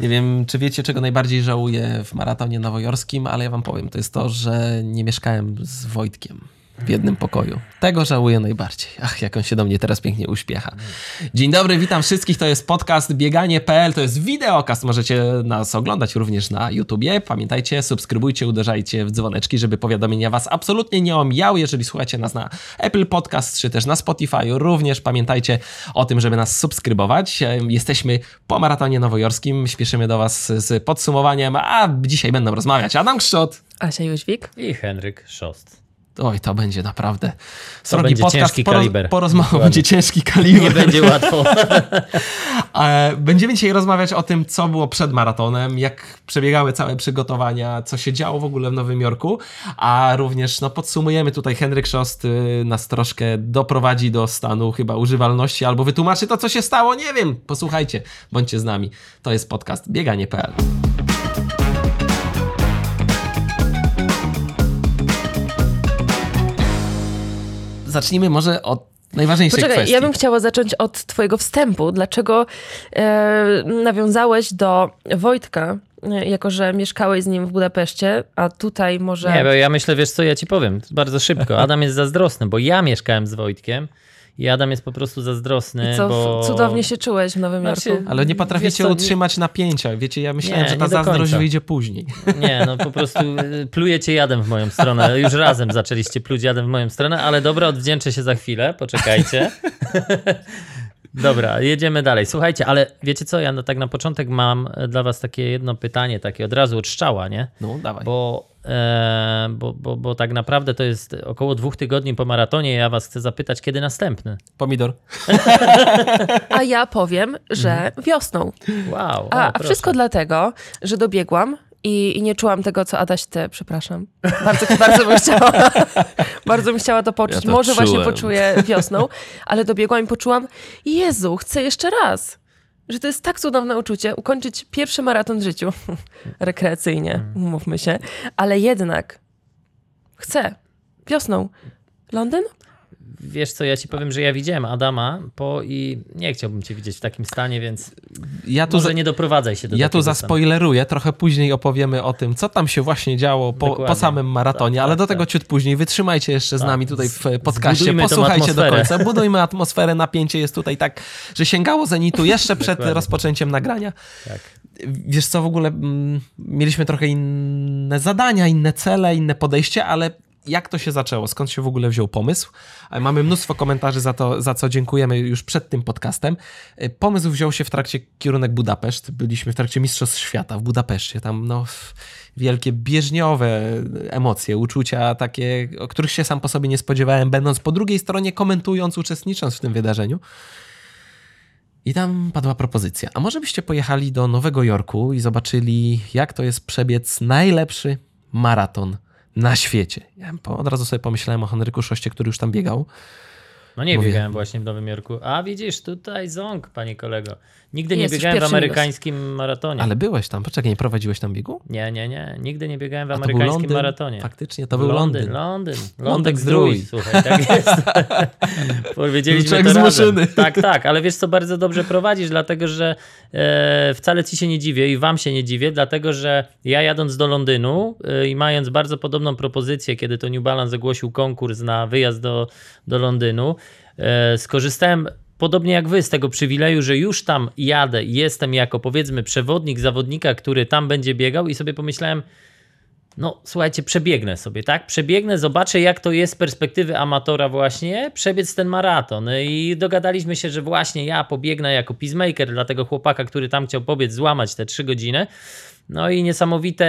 Nie wiem, czy wiecie, czego najbardziej żałuję w maratonie nowojorskim, ale ja wam powiem, to jest to, że nie mieszkałem z Wojtkiem w jednym pokoju. Tego żałuję najbardziej. Ach, jak on się do mnie teraz pięknie uśpiecha. Dzień dobry, witam wszystkich. To jest podcast bieganie.pl. To jest wideokast. Możecie nas oglądać również na YouTubie. Pamiętajcie, subskrybujcie, uderzajcie w dzwoneczki, żeby powiadomienia was absolutnie nie omijały. Jeżeli słuchacie nas na Apple Podcast czy też na Spotify, również pamiętajcie o tym, żeby nas subskrybować. Jesteśmy po maratonie nowojorskim. Śpieszymy do was z podsumowaniem, a dzisiaj będą rozmawiać Adam Krzczot. Asia Jóźwik. I Henryk Szost. Oj, to będzie naprawdę To srogi będzie podcast. ciężki kaliber. Porozmawiamy, będzie ciężki kaliber. Nie będzie łatwo. E, Będziemy dzisiaj rozmawiać o tym, co było przed maratonem, jak przebiegały całe przygotowania, co się działo w ogóle w Nowym Jorku, a również no, podsumujemy tutaj Henryk Szost nas troszkę doprowadzi do stanu chyba używalności albo wytłumaczy to, co się stało, nie wiem. Posłuchajcie, bądźcie z nami. To jest podcast bieganie.pl. Zacznijmy może od najważniejszej Poczekaj, kwestii. ja bym chciała zacząć od twojego wstępu. Dlaczego e, nawiązałeś do Wojtka, e, jako że mieszkałeś z nim w Budapeszcie, a tutaj może... Nie, bo ja myślę, wiesz co, ja ci powiem bardzo szybko. Adam jest zazdrosny, bo ja mieszkałem z Wojtkiem i Adam jest po prostu zazdrosny, I co, bo... cudownie się czułeś w Nowym Znaczy, Jorku. Ale nie potraficie co, nie- utrzymać napięcia. Wiecie, ja myślałem, Nie, że ta nie zazdrość wyjdzie później. Nie, no po prostu y, plujecie jadem w moją stronę. Już razem zaczęliście pluć jadem w moją stronę, ale dobra, odwdzięczę się za chwilę, poczekajcie. Dobra, jedziemy dalej. Słuchajcie, ale wiecie co, ja no, tak na początek mam dla was takie jedno pytanie, takie od razu od strzała, nie? No, dawaj. Bo, bo, bo, bo tak naprawdę to jest około dwóch tygodni po maratonie. Ja was chcę zapytać, kiedy następny? Pomidor. A ja powiem, że Mhm. wiosną. Wow. A, o, a proszę. wszystko dlatego, że dobiegłam i, i nie czułam tego, co Adaś te, przepraszam. Bardzo, bardzo bym chciała, bardzo bym chciała to poczuć. Ja to Może właśnie czułem. poczuję wiosną, ale dobiegłam i poczułam, Jezu, chcę jeszcze raz. Że to jest tak cudowne uczucie, ukończyć pierwszy maraton w życiu. Rekreacyjnie, Mm. umówmy się. Ale jednak chcę. Wiosną. Londyn? Wiesz co, ja ci powiem, że ja widziałem Adama po i nie chciałbym cię widzieć w takim stanie, więc Ja tu, może za, nie doprowadzaj się do ja tu zaspoileruję, trochę później opowiemy o tym, co tam się właśnie działo po, po samym maratonie, Tak, ale tak, do tego tak. ciut później. Wytrzymajcie jeszcze z Tak. nami tutaj w podcaście, posłuchajcie do końca, budujmy atmosferę, napięcie jest tutaj tak, że sięgało zenitu jeszcze przed rozpoczęciem nagrania. Tak. Wiesz co, w ogóle mm, mieliśmy trochę inne zadania, inne cele, inne podejście, ale jak to się zaczęło? Skąd się w ogóle wziął pomysł? E, Mamy mnóstwo komentarzy za to, za co dziękujemy już przed tym podcastem. E, Pomysł wziął się w trakcie kierunek Budapeszt. Byliśmy w trakcie Mistrzostw Świata w Budapeszcie. Tam no, wielkie bieżniowe emocje, uczucia takie, o których się sam po sobie nie spodziewałem, będąc po drugiej stronie, komentując, uczestnicząc w tym wydarzeniu. I tam padła propozycja. A może byście pojechali do Nowego Jorku i zobaczyli, jak to jest przebiec najlepszy maraton na świecie. Ja od razu sobie pomyślałem o Henryku Szoście, który już tam biegał. No nie Mówię. biegałem właśnie w Nowym Jorku. A widzisz, tutaj ząg, panie kolego. Nigdy nie Jest biegałem w amerykańskim maratonie. Ale byłeś tam. Poczekaj, nie prowadziłeś tam biegu? Nie, nie, nie. Nigdy nie biegałem w A to był amerykańskim Londyn? maratonie. Faktycznie, to był Londyn. Londyn. Lądek Lądek zdrój. Słuchaj, tak jest. Powiedzieliśmy Człowiek to z razem. maszyny. Tak, tak, ale wiesz co, bardzo dobrze prowadzisz, dlatego że e, wcale ci się nie dziwię i wam się nie dziwię, dlatego że ja jadąc do Londynu e, i mając bardzo podobną propozycję, kiedy to New Balance ogłosił konkurs na wyjazd do, do Londynu, e, skorzystałem podobnie jak wy z tego przywileju, że już tam jadę jestem jako powiedzmy przewodnik zawodnika, który tam będzie biegał i sobie pomyślałem, no słuchajcie, przebiegnę sobie, tak? Przebiegnę, zobaczę jak to jest z perspektywy amatora właśnie, przebiec ten maraton i dogadaliśmy się, że właśnie ja pobiegnę jako peacemaker dla tego chłopaka, który tam chciał pobiec, złamać te trzy godziny. No i niesamowite,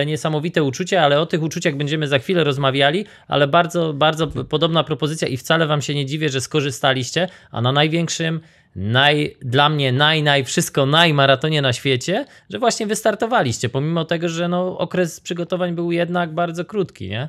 e, niesamowite uczucie, ale o tych uczuciach będziemy za chwilę rozmawiali, ale bardzo, bardzo podobna propozycja i wcale wam się nie dziwię, że skorzystaliście, a na największym naj, dla mnie naj, naj, wszystko naj maratonie na świecie, że właśnie wystartowaliście, pomimo tego, że no, okres przygotowań był jednak bardzo krótki, nie?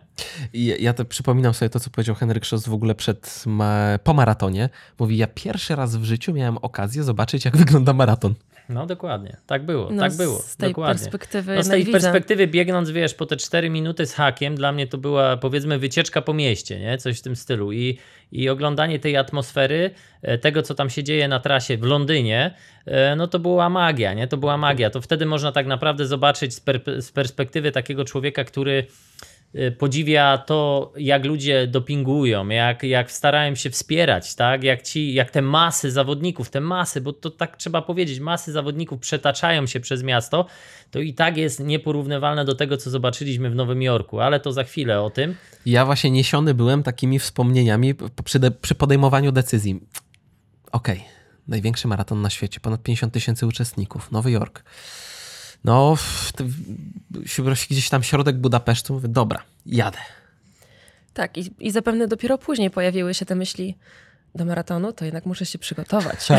Ja- ja to przypominam sobie to, co powiedział Henryk Szost w ogóle przed, ma, po maratonie. Mówi, ja pierwszy raz w życiu miałem okazję zobaczyć, jak wygląda maraton. No dokładnie, tak było, No, tak było, z tej dokładnie. perspektywy No z tej widzę. perspektywy biegnąc, wiesz, po te 4 minuty z hakiem, dla mnie to była powiedzmy wycieczka po mieście, nie? Coś w tym stylu. I, i oglądanie tej atmosfery, e, tego co tam się dzieje na trasie w Londynie, e, no to była magia, nie? To była magia. To wtedy można tak naprawdę zobaczyć z, per, z perspektywy takiego człowieka, który podziwia to, jak ludzie dopingują, jak, jak starają się wspierać, tak? Jak, ci, jak te masy zawodników, te masy, bo to tak trzeba powiedzieć, masy zawodników przetaczają się przez miasto, to i tak jest nieporównywalne do tego, co zobaczyliśmy w Nowym Jorku, ale to za chwilę o tym. Ja właśnie niesiony byłem takimi wspomnieniami przy, de- przy podejmowaniu decyzji. Okej, największy maraton na świecie, ponad 50 tysięcy uczestników, Nowy Jork. No, w- w- gdzieś tam środek Budapesztu, mówię, dobra, jadę. Tak, i, i zapewne dopiero później pojawiły się te myśli do maratonu, to jednak muszę się przygotować.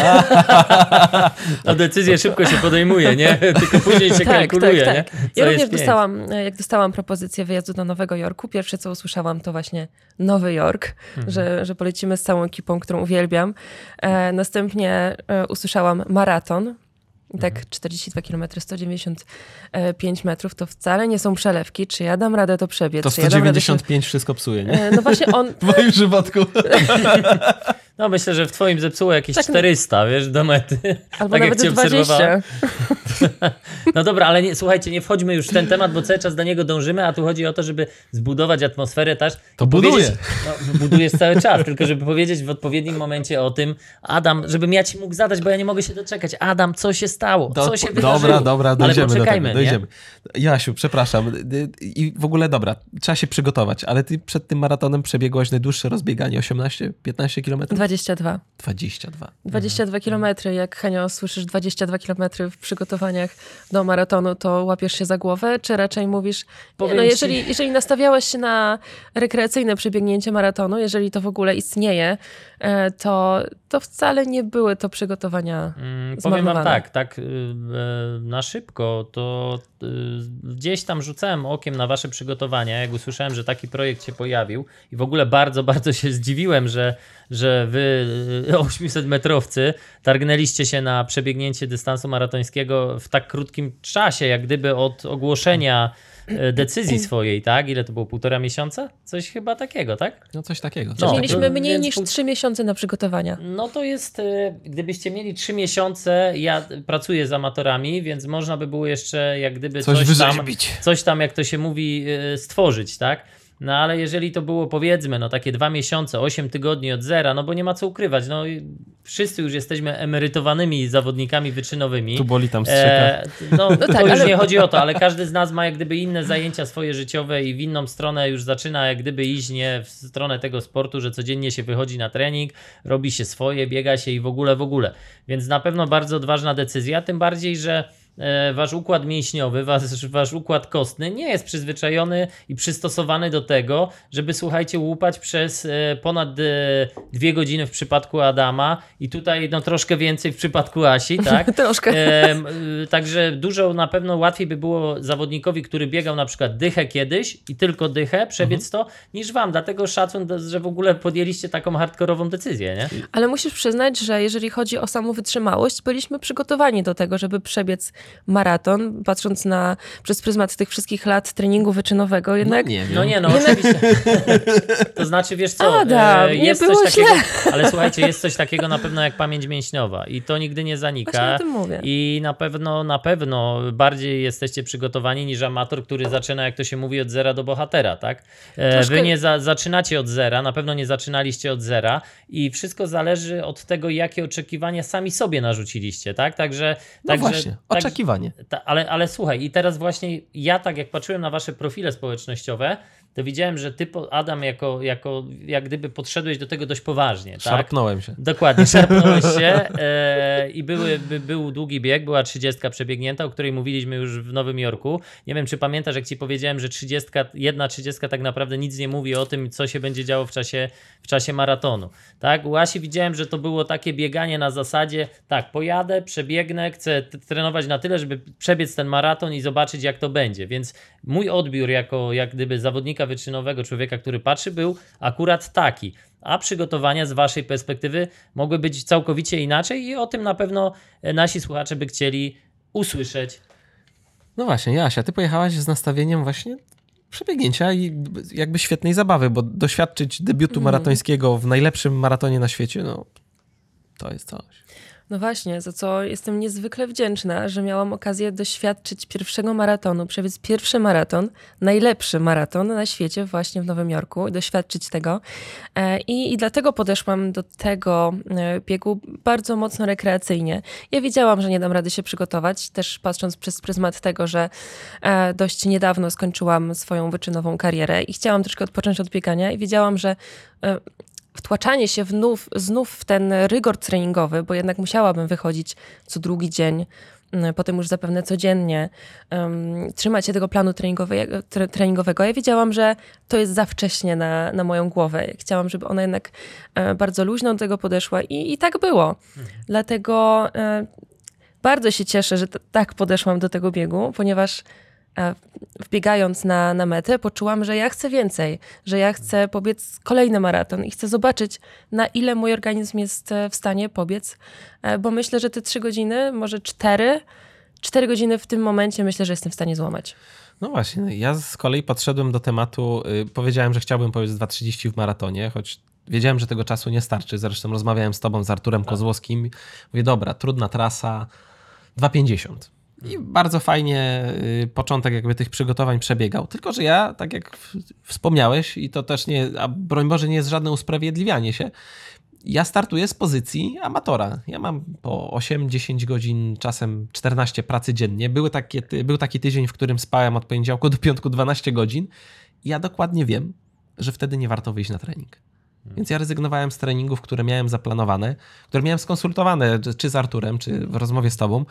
No decyzję szybko się podejmuje, nie? Tylko później się kalkuluje, nie? Co Ja również dostałam, e, jak dostałam propozycję wyjazdu do Nowego Jorku, pierwsze co usłyszałam to właśnie Nowy Jork, Mhm. że, że polecimy z całą ekipą, którą uwielbiam. E, następnie e, usłyszałam maraton. I tak Mhm. 42 km, 195 metrów to wcale nie są przelewki. Czy ja dam radę to przebiec? To czy ja dam radę 195 wszystko psuje, nie? E, No właśnie on, W moim przypadku. No myślę, że w twoim zepsuło jakieś Tak, 400, wiesz, do mety. albo tak jak nawet cię 20. obserwowałem. No dobra, ale nie, słuchajcie, nie wchodźmy już w ten temat, bo cały czas do niego dążymy, a tu chodzi o to, żeby zbudować atmosferę też. To buduje. No, budujesz cały czas, tylko żeby powiedzieć w odpowiednim momencie o tym, Adam, żebym ja ci mógł zadać, bo ja nie mogę się doczekać. Adam, co się stało? Co się wydarzyło? dobra, dobra, dojdziemy ale poczekajmy, do tego. nie? Dojdziemy. Jasiu, przepraszam. I w ogóle dobra, trzeba się przygotować, ale ty przed tym maratonem przebiegłaś najdłuższe rozbieganie 18-15 km? 22. 22. 22 kilometry. Jak Henio słyszysz 22 kilometry w przygotowaniach do maratonu, to łapiesz się za głowę, czy raczej mówisz, nie, no jeżeli, jeżeli nastawiałeś się na rekreacyjne przebiegnięcie maratonu, jeżeli to w ogóle istnieje, e, to, to wcale nie były to przygotowania Mm, Powiem wam tak, tak y, y, na szybko, to gdzieś tam rzucałem okiem na wasze przygotowania, jak usłyszałem, że taki projekt się pojawił i w ogóle bardzo, bardzo się zdziwiłem, że, że wy y, 800 metrowcy targnęliście się na przebiegnięcie dystansu maratońskiego w tak krótkim czasie, jak gdyby od ogłoszenia y, decyzji swojej, tak? Ile to było? Półtora miesiąca? Coś chyba takiego, tak? No coś takiego. No. Mieliśmy mniej więc niż 3 miesiące na przygotowania. No to jest, y, gdybyście mieli trzy miesiące, ja pracuję z amatorami, więc można by było jeszcze jak gdyby Coś coś, tam, coś tam, jak to się mówi, y, stworzyć, tak? No ale jeżeli to było powiedzmy, no takie dwa miesiące, osiem tygodni od zera, no bo nie ma co ukrywać, no i wszyscy już jesteśmy emerytowanymi zawodnikami wyczynowymi. Tu boli, tam strzyka. E, no, to tak, już ale- nie chodzi o to, ale każdy z nas ma jak gdyby inne zajęcia swoje życiowe i w inną stronę już zaczyna jak gdyby iść nie w stronę tego sportu, że codziennie się wychodzi na trening, robi się swoje, biega się i w ogóle, w ogóle. Więc na pewno bardzo odważna decyzja, tym bardziej, że e, wasz układ mięśniowy, wasz, wasz układ kostny nie jest przyzwyczajony i przystosowany do tego, żeby słuchajcie, łupać przez e, ponad e, dwie godziny w przypadku Adama i tutaj no troszkę więcej w przypadku Asi, tak? Troszkę. Y, Także dużo na pewno łatwiej by było zawodnikowi, który biegał na przykład dychę kiedyś i tylko dychę, przebiec Mhm. to, niż wam. Dlatego szacun, że w ogóle podjęliście taką hardkorową decyzję, nie? Ale musisz przyznać, że jeżeli chodzi o samą wytrzymałość, byliśmy przygotowani do tego, żeby przebiec maraton, patrząc na przez pryzmat tych wszystkich lat treningu wyczynowego, jednak No nie. No nie, no oczywiście. To znaczy, wiesz co, Adam, e, nie jest było coś takiego, źle. ale słuchajcie, jest coś takiego na pewno jak pamięć mięśniowa i to nigdy nie właśnie zanika. o tym mówię. I na pewno, na pewno bardziej jesteście przygotowani niż amator, który zaczyna, jak to się mówi, od zera do bohatera, tak? E, Troszkę- Wy nie za, zaczynacie od zera, na pewno nie zaczynaliście od zera i wszystko zależy od tego, jakie oczekiwania sami sobie narzuciliście, tak? Także, No także właśnie, tak- oczekiwanie. ta, ale, ale słuchaj, i teraz właśnie ja tak jak patrzyłem na wasze profile społecznościowe, to widziałem, że ty, Adam, jako, jako jak gdyby podszedłeś do tego dość poważnie, tak? Szarpnąłem się. Dokładnie, szarpnąłeś się e, i były, by, był długi bieg, była 30 przebiegnięta, o której mówiliśmy już w Nowym Jorku. Nie wiem, czy pamiętasz, jak ci powiedziałem, że 30, jedna 30 tak naprawdę nic nie mówi o tym, co się będzie działo w czasie, w czasie maratonu. Tak? U Asi widziałem, że to było takie bieganie na zasadzie, tak, pojadę, przebiegnę, chcę trenować na tyle, żeby przebiec ten maraton i zobaczyć, jak to będzie. Więc mój odbiór jako jak gdyby zawodnika wyczynowego człowieka, który patrzy, był akurat taki. A przygotowania z waszej perspektywy mogły być całkowicie inaczej i o tym na pewno e, nasi słuchacze by chcieli usłyszeć. No właśnie, Jasia, ty pojechałaś z nastawieniem właśnie przebiegnięcia i jakby świetnej zabawy, bo doświadczyć debiutu maratońskiego w najlepszym maratonie na świecie, no to jest coś. No właśnie, za co jestem niezwykle wdzięczna, że miałam okazję doświadczyć pierwszego maratonu, przebiec pierwszy maraton, najlepszy maraton na świecie właśnie w Nowym Jorku doświadczyć tego. E, I, I dlatego podeszłam do tego e, biegu bardzo mocno rekreacyjnie. Ja wiedziałam, że nie dam rady się przygotować, też patrząc przez pryzmat tego, że e, dość niedawno skończyłam swoją wyczynową karierę i chciałam troszkę odpocząć od biegania i wiedziałam, że wtłaczanie się znów, znów w ten rygor treningowy, bo jednak musiałabym wychodzić co drugi dzień, m, potem już zapewne codziennie, em, trzymać się tego planu treningowego, tre, treningowego. Ja wiedziałam, że to jest za wcześnie na, na moją głowę. Chciałam, żeby ona jednak e, bardzo luźno do tego podeszła i, i tak było. Dlatego e, bardzo się cieszę, że tak podeszłam do tego biegu, ponieważ wbiegając na, na metę, poczułam, że ja chcę więcej, że ja chcę pobiec kolejny maraton i chcę zobaczyć, na ile mój organizm jest e, w stanie pobiec, e, bo myślę, że te trzy godziny, może cztery, cztery godziny w tym momencie myślę, że jestem w stanie złamać. No właśnie, no ja z kolei podszedłem do tematu, y, powiedziałem, że chciałbym powiedzieć 2.30 w maratonie, choć wiedziałem, że tego czasu nie starczy. Zresztą rozmawiałem z tobą, z Arturem Kozłowskim. Mówię, dobra, trudna trasa, 2.50. I bardzo fajnie y, początek jakby tych przygotowań przebiegał. Tylko, że ja, tak jak wspomniałeś, i to też nie, a broń Boże nie jest żadne usprawiedliwianie się, ja startuję z pozycji amatora. Ja mam po 8-10 godzin, czasem 14 pracy dziennie. Były takie, był taki tydzień, w którym spałem od poniedziałku do piątku 12 godzin. I ja dokładnie wiem, że wtedy nie warto wyjść na trening. Więc ja rezygnowałem z treningów, które miałem zaplanowane, które miałem skonsultowane czy- czy z Arturem, czy w rozmowie z tobą.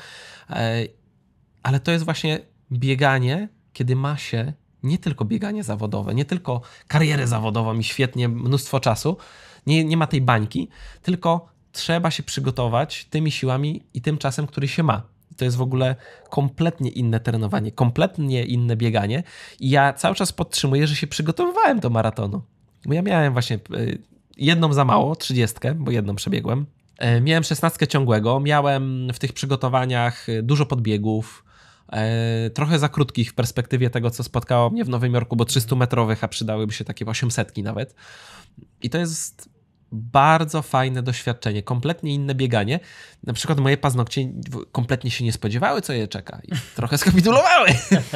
E, Ale to jest właśnie bieganie, kiedy ma się nie tylko bieganie zawodowe, nie tylko karierę zawodową i świetnie mnóstwo czasu, nie, nie ma tej bańki, tylko trzeba się przygotować tymi siłami i tym czasem, który się ma. To jest w ogóle kompletnie inne trenowanie, kompletnie inne bieganie. I ja cały czas podtrzymuję, że się przygotowywałem do maratonu. Bo ja miałem właśnie y, jedną za mało, trzydziestkę, bo jedną przebiegłem. E, Miałem szesnastkę ciągłego, miałem w tych przygotowaniach y, dużo podbiegów, e, trochę za krótkich w perspektywie tego, co spotkało mnie w Nowym Jorku, bo 300-metrowych, a przydałyby się takie 800 nawet. I to jest bardzo fajne doświadczenie, kompletnie inne bieganie. Na przykład moje paznokcie kompletnie się nie spodziewały, co je czeka i trochę skapitulowały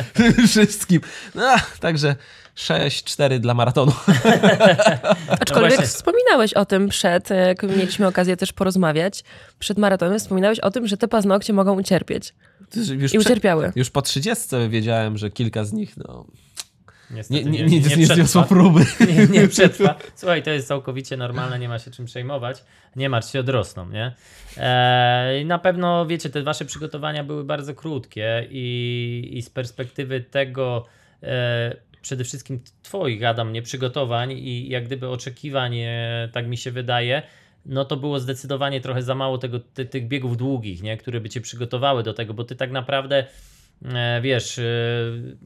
wszystkim. No, także 6-4 dla maratonu. Aczkolwiek właśnie. wspominałeś o tym przed, e, jak mieliśmy okazję też porozmawiać, przed maratonem wspominałeś o tym, że te paznokcie mogą ucierpieć. Już, I ucierpiały. już po 30 wiedziałem, że kilka z nich no, Niestety nie, nie, nie, nie, nie zniosło próby. nie, nie przetrwa. Słuchaj, to jest całkowicie normalne, nie ma się czym przejmować. Nie martw się, odrosną, nie? Eee, na pewno, wiecie, te wasze przygotowania były bardzo krótkie i, i z perspektywy tego e, przede wszystkim twoich, Adam, nie przygotowań i jak gdyby oczekiwań, e, tak mi się wydaje, no to było zdecydowanie trochę za mało tego, ty, tych biegów długich, nie? które by cię przygotowały do tego, bo ty tak naprawdę Wiesz, e,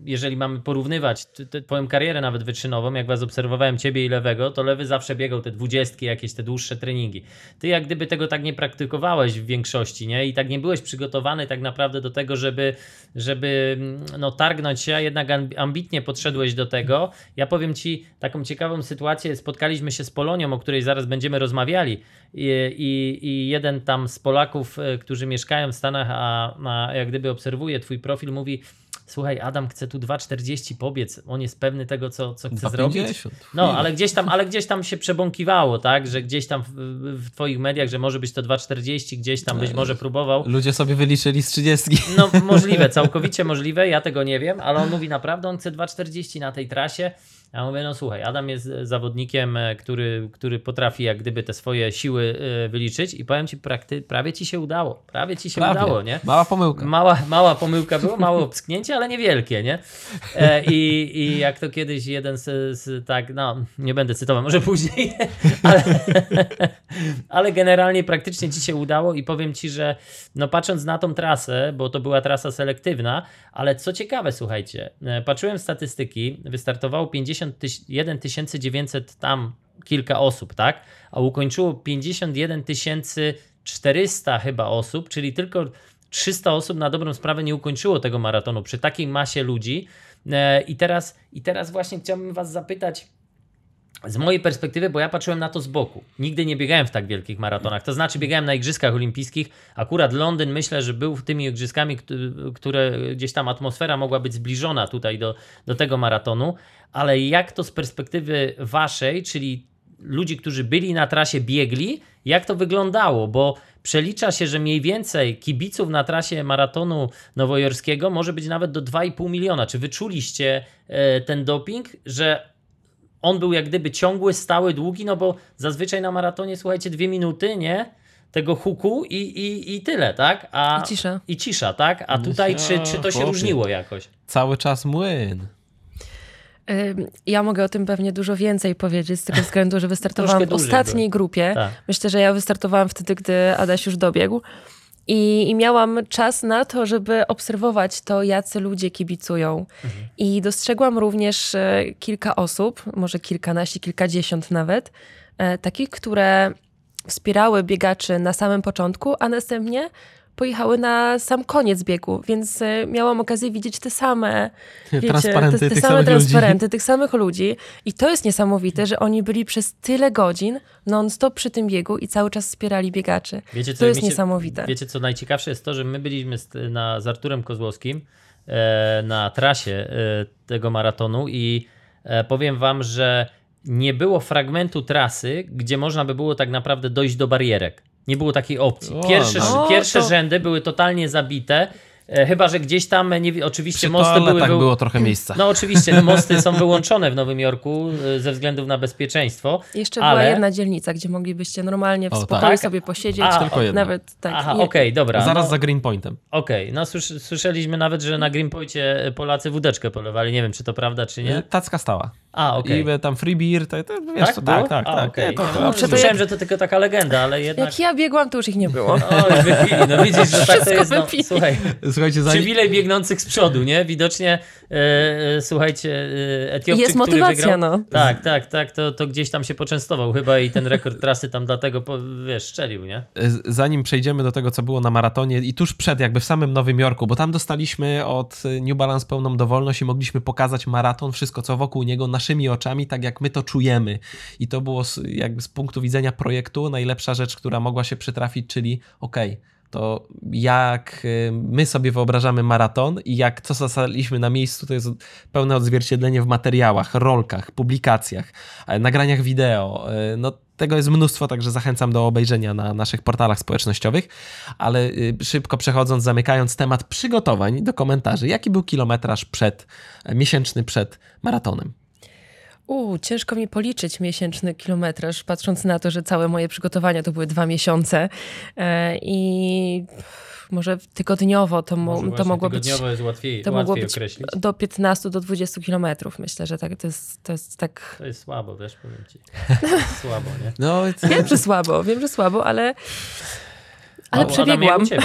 jeżeli mamy porównywać twoją karierę nawet wyczynową, jak was obserwowałem ciebie i lewego, to lewy zawsze biegał te dwudziestki, jakieś te dłuższe treningi. Ty jak gdyby tego tak nie praktykowałeś w większości, nie? I tak nie byłeś przygotowany tak naprawdę do tego, żeby, żeby mm, no, targnąć się, a jednak amb- ambitnie podszedłeś do tego. Ja powiem ci taką ciekawą sytuację. Spotkaliśmy się z Polonią, o której zaraz będziemy rozmawiali i, i, i jeden tam z Polaków, e, którzy mieszkają w Stanach, a, a jak gdyby obserwuje twój profil, mówi słuchaj, Adam chce tu 2,40 pobiec, on jest pewny tego, co, co chce zrobić. 2,50. No, ale gdzieś tam, ale gdzieś tam się przebąkiwało, tak, że gdzieś tam w, w twoich mediach, że może być to 2,40, gdzieś tam być może próbował. Ludzie sobie wyliczyli z 30. No możliwe, całkowicie możliwe, ja tego nie wiem, ale on mówi naprawdę, on chce 2,40 na tej trasie. Ja mówię, no słuchaj, Adam jest zawodnikiem, e, który, który potrafi jak gdyby te swoje siły e, wyliczyć i powiem ci, prakty, prawie ci się udało, prawie ci się Prawie. udało, nie? Mała pomyłka. Mała, mała pomyłka była, małe obsknięcie, ale niewielkie, nie? E, i, I jak to kiedyś jeden z, z tak, no nie będę cytował, może później, ale, ale generalnie praktycznie ci się udało i powiem ci, że no patrząc na tą trasę, bo to była trasa selektywna, ale co ciekawe, słuchajcie, patrzyłem statystyki, wystartowało 51 900 tam kilka osób, tak? A ukończyło 51 400 chyba osób, czyli tylko 300 osób na dobrą sprawę nie ukończyło tego maratonu przy takiej masie ludzi. E, I teraz, I teraz właśnie chciałbym Was zapytać, z mojej perspektywy, bo ja patrzyłem na to z boku. Nigdy nie biegałem w tak wielkich maratonach. To znaczy, biegałem na Igrzyskach Olimpijskich. Akurat Londyn myślę, że był tymi igrzyskami, które gdzieś tam atmosfera mogła być zbliżona tutaj do, do tego maratonu. Ale jak to z perspektywy waszej, czyli ludzi, którzy byli na trasie, biegli, jak to wyglądało? Bo przelicza się, że mniej więcej kibiców na trasie maratonu nowojorskiego może być nawet do 2,5 miliona. Czy wyczuliście e, ten doping, że on był jak gdyby ciągły, stały, długi, no bo zazwyczaj na maratonie, słuchajcie, dwie minuty, nie? Tego huku i, i, i tyle, tak? A, I cisza. I cisza, tak? A tutaj czy, czy to się Chłopie. różniło jakoś? Cały czas młyn. Ja mogę o tym pewnie dużo więcej powiedzieć, z tego względu, że wystartowałam w ostatniej grupie. Tak. Myślę, że ja wystartowałam wtedy, gdy Adaś już dobiegł. I, I miałam czas na to, żeby obserwować to, jacy ludzie kibicują. I dostrzegłam również e, kilka osób, może kilkanaście, kilkadziesiąt nawet, e, takich, które wspierały biegaczy na samym początku, a następnie pojechały na sam koniec biegu, więc e, miałam okazję widzieć te same wiecie, Transparenty te, te tych same samych ludzi. transparenty tych samych ludzi. I to jest niesamowite, że oni byli przez tyle godzin non-stop przy tym biegu i cały czas wspierali biegaczy. Wiecie, to jest się- niesamowite. Wiecie, co najciekawsze jest to, że my byliśmy z, na, z Arturem Kozłowskim e, na trasie e, tego maratonu i e, powiem wam, że nie było fragmentu trasy, gdzie można by było tak naprawdę dojść do barierek. Nie było takiej opcji. O, Pierwsze, no. pierwsze O, to- rzędy były totalnie zabite. E, chyba, że gdzieś tam, e, nie, wi- oczywiście Przy mosty były... wył- było trochę miejsca. No oczywiście, no, mosty są wyłączone w Nowym Jorku e, ze względów na bezpieczeństwo. Jeszcze ale- była jedna dzielnica, gdzie moglibyście normalnie w O, spokoju tak. sobie posiedzieć. A, Tylko jedna. Nawet tak. Aha, I- okej, dobra. Zaraz no. za Greenpointem. Okej, no słysz, słyszeliśmy nawet, że na Greenpointie Polacy wódeczkę polewali. Nie wiem, czy to prawda, czy nie. Tacka stała. A, okej. I e, tam free beer, to, to wiesz, Tak, to, tak, tak, A, tak. Nie, to, to, No, Kurczę, to Słyszałem, jak- że to tylko taka legenda, ale jednak... Jak ja biegłam, to już ich nie było. Oj, wypili, no widzisz, że tak to Wszystko jest. No, słuchaj, Słuchajcie, zanim, przywilej biegnących z przodu, nie? Widocznie, e, e, słuchajcie, e, Etiopczyk, Jest który motywacja, wygrał, no. Tak, tak, tak, to, to gdzieś tam się poczęstował chyba i ten rekord trasy tam dlatego, po, wiesz, szczelił, nie? z- zanim przejdziemy do tego, co było na maratonie i tuż przed, jakby w samym Nowym Jorku, bo tam dostaliśmy od New Balance pełną dowolność i mogliśmy pokazać maraton, wszystko co wokół niego naszymi oczami, tak jak my to czujemy. I to było jakby z punktu widzenia projektu najlepsza rzecz, która mogła się przytrafić, czyli okej, to jak y, my sobie wyobrażamy maraton i jak co zostaliśmy na miejscu, to jest pełne odzwierciedlenie w materiałach, rolkach, publikacjach, e, nagraniach wideo. E, No, tego jest mnóstwo, także zachęcam do obejrzenia na naszych portalach społecznościowych. Ale y, szybko przechodząc, zamykając temat przygotowań do komentarzy, jaki był kilometraż przed, e, miesięczny przed maratonem? U, ciężko mi policzyć miesięczny kilometraż, patrząc na to, że całe moje przygotowania to były dwa miesiące e, i może tygodniowo to, mo- Może to mogło być tygodniowo jest łatwiej, to łatwiej mogło być określić. do 15 do 20 kilometrów. Myślę, że tak, to, jest, to jest tak... To jest słabo, wiesz, powiem ci. To jest słabo, nie? No, Wiem, że słabo, wiem, że słabo, ale, ale przebiegłam. ciebie,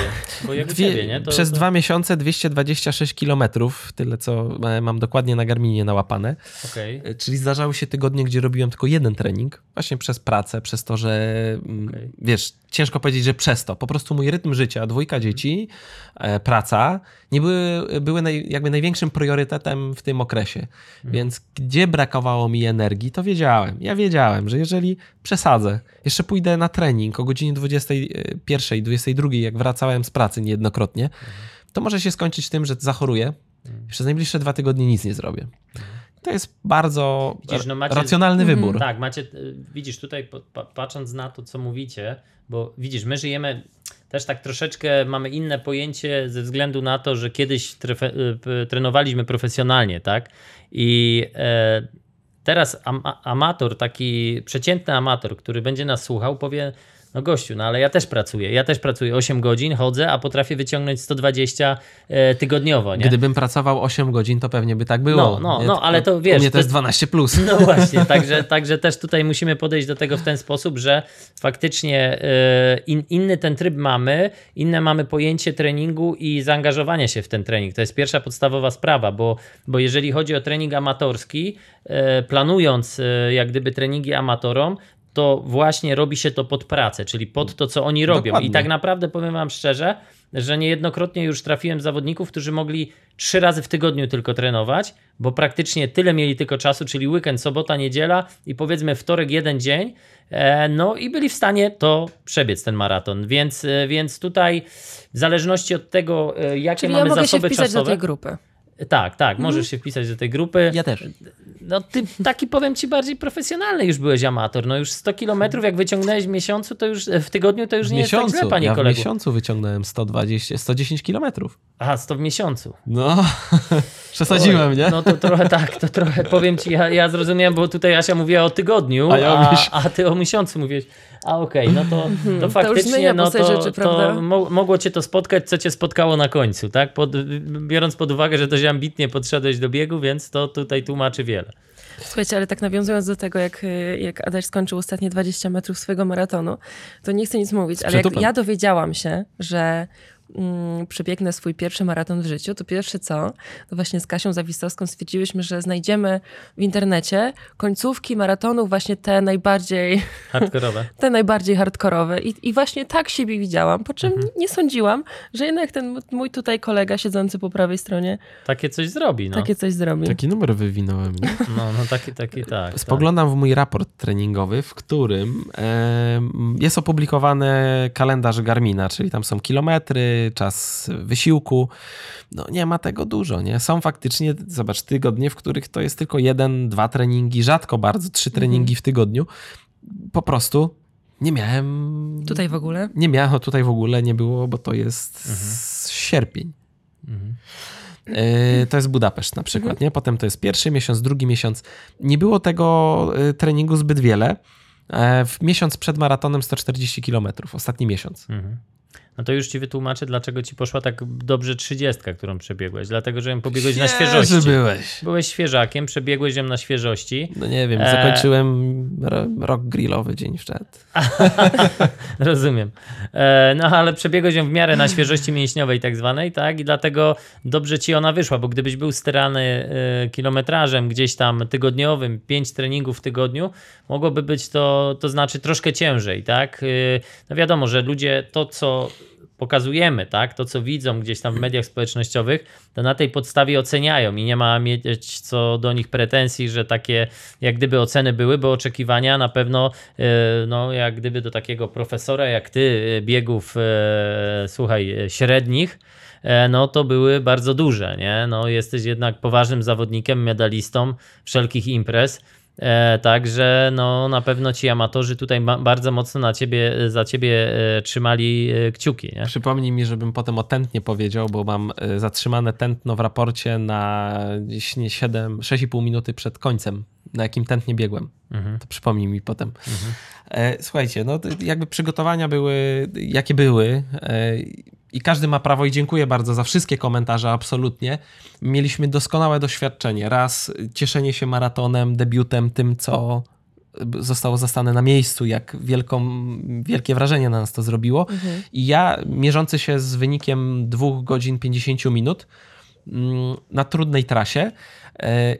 Dwie, ciebie? To, przez to... dwa miesiące 226 kilometrów, tyle co e, mam dokładnie na Garminie nałapane. Okej. E, Czyli zdarzały się tygodnie, gdzie robiłem tylko jeden trening, właśnie przez pracę, przez to, że mm, Okej. wiesz, ciężko powiedzieć, że przez to. Po prostu mój rytm życia, dwójka dzieci, e, praca, nie były, były naj, jakby największym priorytetem w tym okresie. Więc gdzie brakowało mi energii, to wiedziałem. Ja wiedziałem, że jeżeli przesadzę, jeszcze pójdę na trening o godzinie 21, 22, jak wracałem z pracy niejednokrotnie, to może się skończyć tym, że zachoruję. Przez najbliższe dwa tygodnie nic nie zrobię. To jest bardzo Widzisz, no macie- racjonalny Mhm. wybór. Tak, macie, y, widzisz tutaj, patrząc na to, co mówicie, bo widzisz, my żyjemy też tak troszeczkę, mamy inne pojęcie ze względu na to, że kiedyś trefe, y, trenowaliśmy profesjonalnie, tak? I e, teraz am, amator, taki przeciętny amator, który będzie nas słuchał, powie, No gościu, no ale ja też pracuję. Ja też pracuję 8 godzin, chodzę, a potrafię wyciągnąć 120 e, tygodniowo, nie? Gdybym pracował 8 godzin, to pewnie by tak było. No, no, no, ale to U wiesz, mnie to to- jest 12 plus. No właśnie, także, także też tutaj musimy podejść do tego w ten sposób, że faktycznie e, in, inny ten tryb mamy, inne mamy pojęcie treningu i zaangażowania się w ten trening. To jest pierwsza podstawowa sprawa, bo, bo jeżeli chodzi o trening amatorski, e, planując e, jak gdyby treningi amatorom, to właśnie robi się to pod pracę, czyli pod to, co oni robią. Dokładnie. I tak naprawdę powiem Wam szczerze, że niejednokrotnie już trafiłem zawodników, którzy mogli trzy razy w tygodniu tylko trenować, bo praktycznie tyle mieli tylko czasu, czyli weekend, sobota, niedziela i powiedzmy wtorek jeden dzień, e, no i byli w stanie to przebiec ten maraton. Więc, e, więc tutaj w zależności od tego, e, jakie Czyli ja mamy mogę się zasoby wpisać czasowe. do tej grupy. Tak, tak, możesz się wpisać do tej grupy. Ja też. No ty taki powiem ci bardziej profesjonalny już byłeś amator. No już 100 kilometrów jak wyciągnąłeś w miesiącu, to już w tygodniu to już W nie jest miesiącu. tak źle, panie ja w kolego. miesiącu wyciągnąłem 120, 110 kilometrów. Aha, 100 w miesiącu. No, przesadziłem, nie? No to trochę tak, to trochę powiem ci, ja, ja zrozumiałem, bo tutaj Asia mówiła o tygodniu, A ja a, a ty o miesiącu mówiłeś. A okej, no to, to już faktycznie zmienia no to, rzeczy, to mo mogło cię to spotkać, co cię spotkało na końcu, tak? Pod, biorąc pod uwagę, że dość ambitnie podszedłeś do biegu, więc to tutaj tłumaczy wiele. Słuchajcie, ale tak nawiązując do tego, jak, jak Adaś skończył ostatnie 20 metrów swojego maratonu, to nie chcę nic mówić, ale jak ja dowiedziałam się, że mm, przebiegnę swój pierwszy maraton w życiu, to pierwsze co, to właśnie z Kasią Zawistowską stwierdziłyśmy, że znajdziemy w internecie końcówki maratonów właśnie te najbardziej, Hardkorowe. te najbardziej hardkorowe i, i właśnie tak siebie widziałam, po czym nie sądziłam, że jednak ten mój tutaj kolega siedzący po prawej stronie Takie coś zrobi, no. takie coś zrobi. Taki numer wywinąłem. Nie? No, no taki, taki, tak. tak. Spoglądam w mój raport treningowy, w którym em, jest opublikowany kalendarz Garmina, czyli tam są kilometry, czas wysiłku. No nie ma tego dużo, nie? Są faktycznie, zobacz, tygodnie, w których to jest tylko jeden, dwa treningi, rzadko bardzo trzy treningi w tygodniu. Po prostu nie miałem... Tutaj w ogóle? Nie miałem, tutaj w ogóle nie było, bo to jest sierpień. Mhm. Yy, To jest Budapeszt na przykład, nie? Potem to jest pierwszy miesiąc, drugi miesiąc. Nie było tego y, treningu zbyt wiele. E, W miesiąc przed maratonem 140 km, ostatni miesiąc. Mhm. No to już ci wytłumaczę, dlaczego ci poszła tak dobrze trzydziestka, którą przebiegłeś. Dlatego, że ją pobiegłeś na Świeży świeżości. byłeś. Byłeś świeżakiem, przebiegłeś ją na świeżości. No nie wiem, E. zakończyłem ro- rok grillowy dzień przed. Rozumiem. E, no ale przebiegłeś ją w miarę na świeżości mięśniowej tak zwanej, tak? I dlatego dobrze ci ona wyszła, bo gdybyś był sterany e, kilometrażem gdzieś tam tygodniowym, pięć treningów w tygodniu, mogłoby być to, to znaczy troszkę ciężej, tak? E, no wiadomo, że ludzie to, co pokazujemy, tak, to co widzą gdzieś tam w mediach społecznościowych, to na tej podstawie oceniają i nie ma mieć co do nich pretensji, że takie jak gdyby oceny były, bo oczekiwania na pewno, e, no jak gdyby do takiego profesora jak ty, e, biegów, e, słuchaj, średnich, no to były bardzo duże, nie? No jesteś jednak poważnym zawodnikiem, medalistą wszelkich imprez. E, także no, na pewno ci amatorzy tutaj ba- bardzo mocno na ciebie, za ciebie e, trzymali e, kciuki. Nie? Przypomnij mi, żebym potem o tętnie powiedział, bo mam zatrzymane tętno w raporcie na gdzieś nie 7, 6,5 minuty przed końcem, na jakim tętnie biegłem. Mhm. To przypomnij mi potem. E, Słuchajcie, no to jakby przygotowania były jakie były e, i każdy ma prawo i dziękuję bardzo za wszystkie komentarze, absolutnie. Mieliśmy doskonałe doświadczenie. Raz cieszenie się maratonem, debiutem, tym co zostało zastane na miejscu, jak wielką, wielkie wrażenie na nas to zrobiło. I ja mierzący się z wynikiem 2 godzin 50 minut mm, na trudnej trasie, e,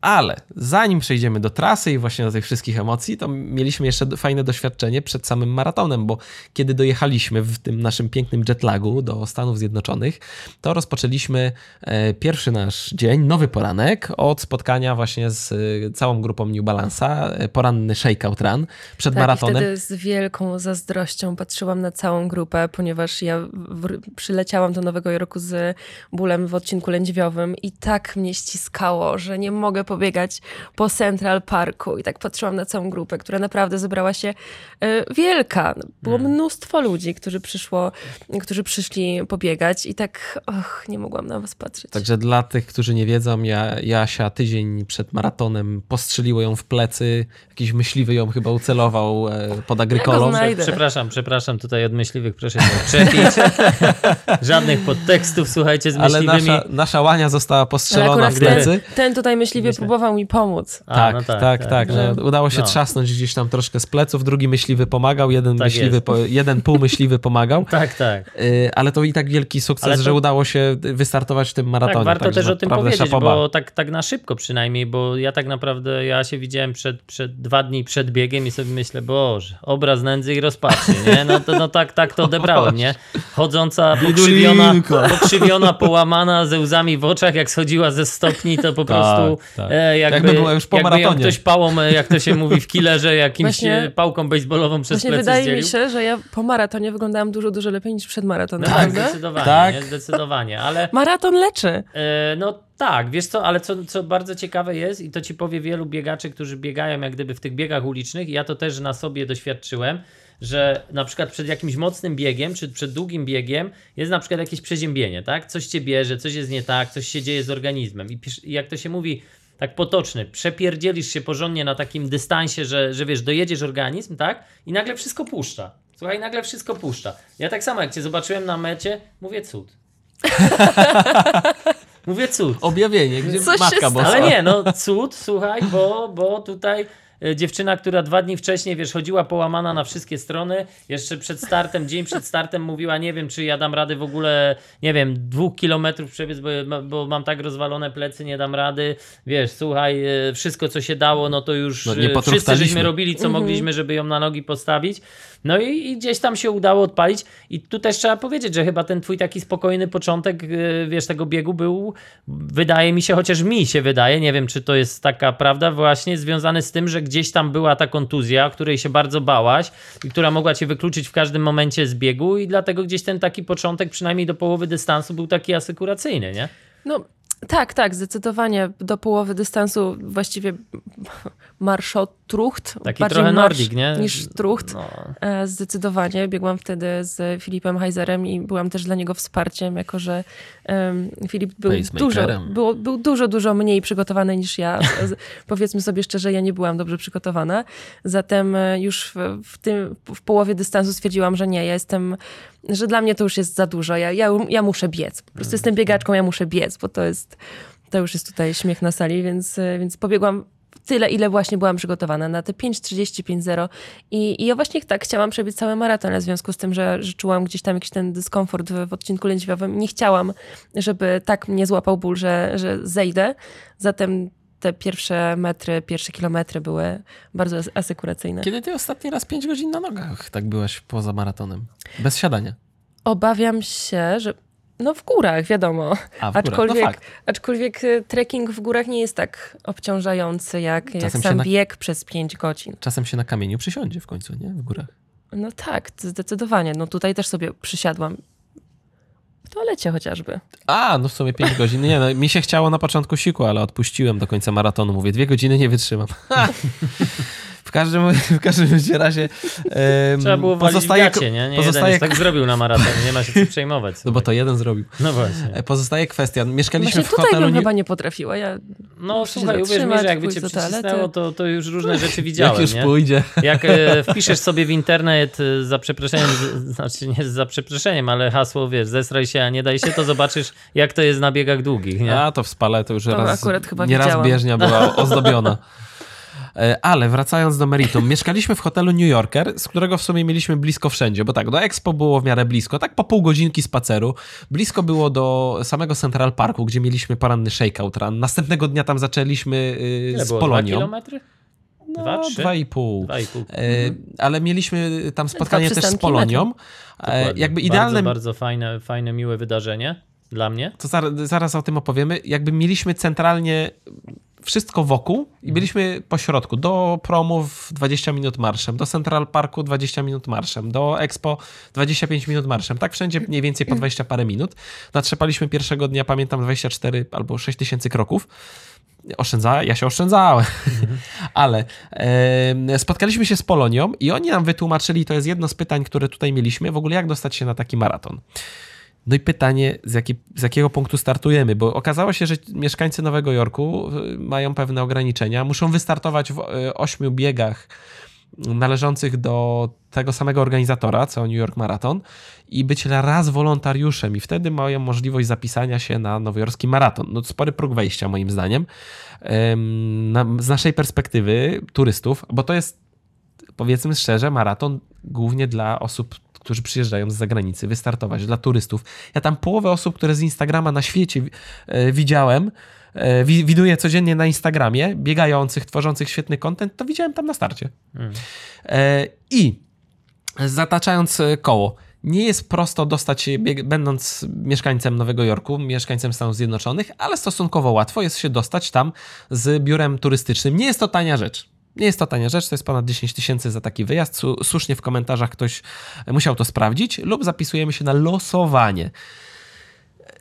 ale zanim przejdziemy do trasy i właśnie do tych wszystkich emocji, to mieliśmy jeszcze fajne doświadczenie przed samym maratonem, bo kiedy dojechaliśmy w tym naszym pięknym jetlagu do Stanów Zjednoczonych, to rozpoczęliśmy e, pierwszy nasz dzień, nowy poranek od spotkania właśnie z e, całą grupą New Balance'a, e, poranny shakeout run przed Tak, maratonem. i wtedy z wielką zazdrością patrzyłam na całą grupę, ponieważ ja przyleciałam do Nowego Jorku z bólem w odcinku lędźwiowym i tak mnie ściskało, że nie mogę pobiegać po Central Parku i tak patrzyłam na całą grupę, która naprawdę zebrała się e, wielka. Było Hmm. mnóstwo ludzi, którzy przyszło, którzy przyszli pobiegać i tak, och, nie mogłam na was patrzeć. Także dla tych, którzy nie wiedzą, ja, Jasia tydzień przed maratonem postrzeliło ją w plecy, jakiś myśliwy ją chyba ucelował e, pod agrykolą. znajdę. Przepraszam, przepraszam tutaj od myśliwych, proszę się odczepić. Żadnych podtekstów, słuchajcie, z Ale myśliwymi. nasza, nasza łania została Ale postrzelona w ten, plecy. ten tutaj myśliwie. Próbował mi pomóc. A, tak, no tak, tak, że- no, udało się no. trzasnąć gdzieś tam troszkę z pleców, drugi myśliwy pomagał, jeden, Tak myśliwy, po, jeden półmyśliwy pomagał. Tak, tak. Y, Ale to i tak wielki sukces, Ale to- że udało się wystartować w tym maratonie. Tak, warto Także też o tym powiedzieć, szapoba. bo tak, tak na szybko przynajmniej, bo ja tak naprawdę, ja się widziałem przed, przed dwa dni przed biegiem i sobie myślę, boże, obraz nędzy i rozpaczy, nie? No, to, no tak, tak to odebrałem, nie? Chodząca, pokrzywiona, pokrzywiona, połamana, ze łzami w oczach, jak schodziła ze stopni, to po prostu tak. E, jakby, Jakby była już po jakby ją maratonie. ktoś pałą, e, jak to się mówi w killerze, jakimś Właśnie- pałką baseballową przez Właśnie plecy wydaje zdzielił. mi się, że ja po maratonie wyglądałam dużo, dużo lepiej niż przed maratonem, Tak, prawda? zdecydowanie, Tak. nie? zdecydowanie, ale Maraton leczy. E, No tak, wiesz co, ale co, co bardzo ciekawe jest i to ci powie wielu biegaczy, którzy biegają jak gdyby w tych biegach ulicznych i ja to też na sobie doświadczyłem, że na przykład przed jakimś mocnym biegiem, czy przed długim biegiem jest na przykład jakieś przeziębienie, tak? Coś cię bierze, coś jest nie tak, coś się dzieje z organizmem i jak to się mówi tak potoczny, przepierdzielisz się porządnie na takim dystansie, że, że wiesz, dojedziesz organizm, tak? I nagle wszystko puszcza. Słuchaj, nagle wszystko puszcza. Ja tak samo jak cię zobaczyłem na mecie, mówię cud. mówię cud. Objawienie, gdzie Co się matka boska. Ale nie, no cud, słuchaj, bo, bo tutaj dziewczyna, która dwa dni wcześniej, wiesz, chodziła połamana na wszystkie strony, jeszcze przed startem, dzień przed startem mówiła, nie wiem, czy ja dam rady w ogóle, nie wiem, dwóch kilometrów przebiec, bo, bo mam tak rozwalone plecy, nie dam rady, wiesz, słuchaj, e, wszystko, co się dało, no to już No, nie wszyscy żeśmy robili, co mogliśmy, żeby ją na nogi postawić. No i, i gdzieś tam się udało odpalić i tu też trzeba powiedzieć, że chyba ten twój taki spokojny początek, yy, wiesz, tego biegu był, wydaje mi się, chociaż mi się wydaje, nie wiem, czy to jest taka prawda, właśnie związany z tym, że gdzieś tam była ta kontuzja, której się bardzo bałaś i która mogła cię wykluczyć w każdym momencie z biegu i dlatego gdzieś ten taki początek, przynajmniej do połowy dystansu, był taki asykuracyjny, nie? No tak, tak, zdecydowanie do połowy dystansu właściwie marszotrucht. Taki bardziej trochę marsz nordik, nie? Niż trucht. No. E, Zdecydowanie. Biegłam wtedy z Filipem Heiserem i byłam też dla niego wsparciem, jako że em, Filip był dużo, było, był dużo, dużo mniej przygotowany niż ja. Powiedzmy sobie szczerze, ja nie byłam dobrze przygotowana. Zatem e, już w, w, tym, w połowie dystansu stwierdziłam, że nie, ja jestem, że dla mnie to już jest za dużo. Ja, ja, ja muszę biec. Po prostu jestem biegaczką, ja muszę biec, bo to jest, to już jest tutaj śmiech na sali, więc, e, więc pobiegłam tyle, ile właśnie byłam przygotowana na te 5.30, I, i ja właśnie tak chciałam przebiec cały maraton, w związku z tym, że, że czułam gdzieś tam jakiś ten dyskomfort w, w odcinku lędźwiowym. Nie chciałam, żeby tak mnie złapał ból, że, że zejdę. Zatem te pierwsze metry, pierwsze kilometry były bardzo as- asykuracyjne. Kiedy ty ostatni raz 5 godzin na nogach tak byłaś poza maratonem? Bez siadania. Obawiam się, że no w górach, wiadomo. A, w górach. Aczkolwiek, No fakt. aczkolwiek y, trekking w górach nie jest tak obciążający jak, jak sam na- bieg przez 5 godzin. Czasem się na kamieniu przysiądzie w końcu, nie? W górach. No tak, zdecydowanie. No tutaj też sobie przysiadłam. W toalecie chociażby. A, no w sumie 5 godzin. Nie, no, mi się chciało na początku siku, ale odpuściłem do końca maratonu. Mówię, dwie godziny nie wytrzymam. w każdym, w każdym razie em, Trzeba było walić pozostaje, w gacie, nie? Nie pozostaje, jeden tak zrobił na maratonie, nie ma się co przejmować. No bo to jeden zrobił. No właśnie. E, Pozostaje kwestia. Mieszkaliśmy Właśnie w tutaj hotelu. bym New- chyba nie potrafiła. Ja No słuchaj, uwierz mi, że jakby cię przycisnęło, to, to już różne rzeczy widziałem, Jak już nie? pójdzie. Jak e, wpiszesz sobie w internet e, za przeproszeniem, z, znaczy nie za przeproszeniem, ale hasło, wiesz, zesraj się, a nie daj się, to zobaczysz, jak to jest na biegach długich, nie? A to w spale to już To raz, akurat chyba nieraz widziałam. bieżnia była ozdobiona. E, Ale wracając do meritum, mieszkaliśmy w hotelu New Yorker, z którego w sumie mieliśmy blisko wszędzie, bo tak, do Expo było w miarę blisko, tak po pół godzinki spaceru. Blisko było do samego Central Parku, gdzie mieliśmy poranny shakeout run. Następnego dnia tam zaczęliśmy y, Ile z było? Dwa Polonią. kilometry? No, Dwa, trzy? dwa i pół. Dwa i pół. E, Ale mieliśmy tam spotkanie też z Polonią. E. Jakby idealne, Bardzo, bardzo fajne, fajne, miłe wydarzenie dla mnie. to zaraz, zaraz o tym opowiemy. Jakby mieliśmy centralnie wszystko wokół i byliśmy po środku. Do promów 20 minut marszem, do Central Parku 20 minut marszem, do Expo 25 minut marszem. Tak wszędzie mniej więcej po 20 parę minut. Natrzepaliśmy pierwszego dnia, pamiętam, 24 albo 6 tysięcy kroków. Oszczędza, ja się oszczędzałem, ale e, spotkaliśmy się z Polonią i oni nam wytłumaczyli, to jest jedno z pytań, które tutaj mieliśmy, w ogóle jak dostać się na taki maraton. No i pytanie, z, jakiej, z jakiego punktu startujemy, bo okazało się, że mieszkańcy Nowego Jorku y, mają pewne ograniczenia, muszą wystartować w y, ośmiu biegach należących do tego samego organizatora, co New York Marathon i być raz wolontariuszem i wtedy mają możliwość zapisania się na nowojorski maraton. No spory próg wejścia moim zdaniem. Z naszej perspektywy turystów, bo to jest powiedzmy szczerze maraton głównie dla osób którzy przyjeżdżają z zagranicy, wystartować dla turystów. Ja tam połowę osób, które z Instagrama na świecie e, widziałem, e, wi widuję codziennie na Instagramie, biegających, tworzących świetny content, to widziałem tam na starcie. Mm. E, I zataczając koło, nie jest prosto dostać się, będąc mieszkańcem Nowego Jorku, mieszkańcem Stanów Zjednoczonych, ale stosunkowo łatwo jest się dostać tam z biurem turystycznym. Nie jest to tania rzecz. Nie jest to tania rzecz, to jest ponad 10 tysięcy za taki wyjazd. Słusznie w komentarzach ktoś musiał to sprawdzić, lub zapisujemy się na losowanie.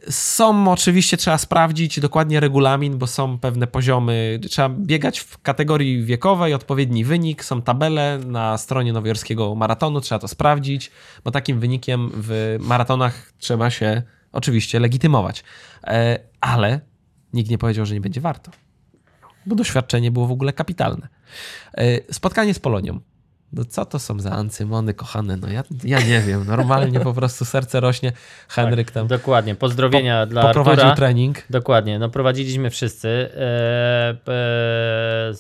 Są oczywiście, trzeba sprawdzić dokładnie regulamin, bo są pewne poziomy. Trzeba biegać w kategorii wiekowej, odpowiedni wynik, są tabele na stronie nowojorskiego maratonu, trzeba to sprawdzić, bo takim wynikiem w maratonach trzeba się oczywiście legitymować. E, ale nikt nie powiedział, że nie będzie warto bo doświadczenie było w ogóle kapitalne. E, spotkanie z Polonią. No co to są za ancymony kochane? No ja, ja nie wiem, normalnie po prostu serce rośnie. Henryk tam. Tak, dokładnie, pozdrowienia po, dla Poprowadził Artura. trening. Dokładnie, no prowadziliśmy wszyscy. E, e,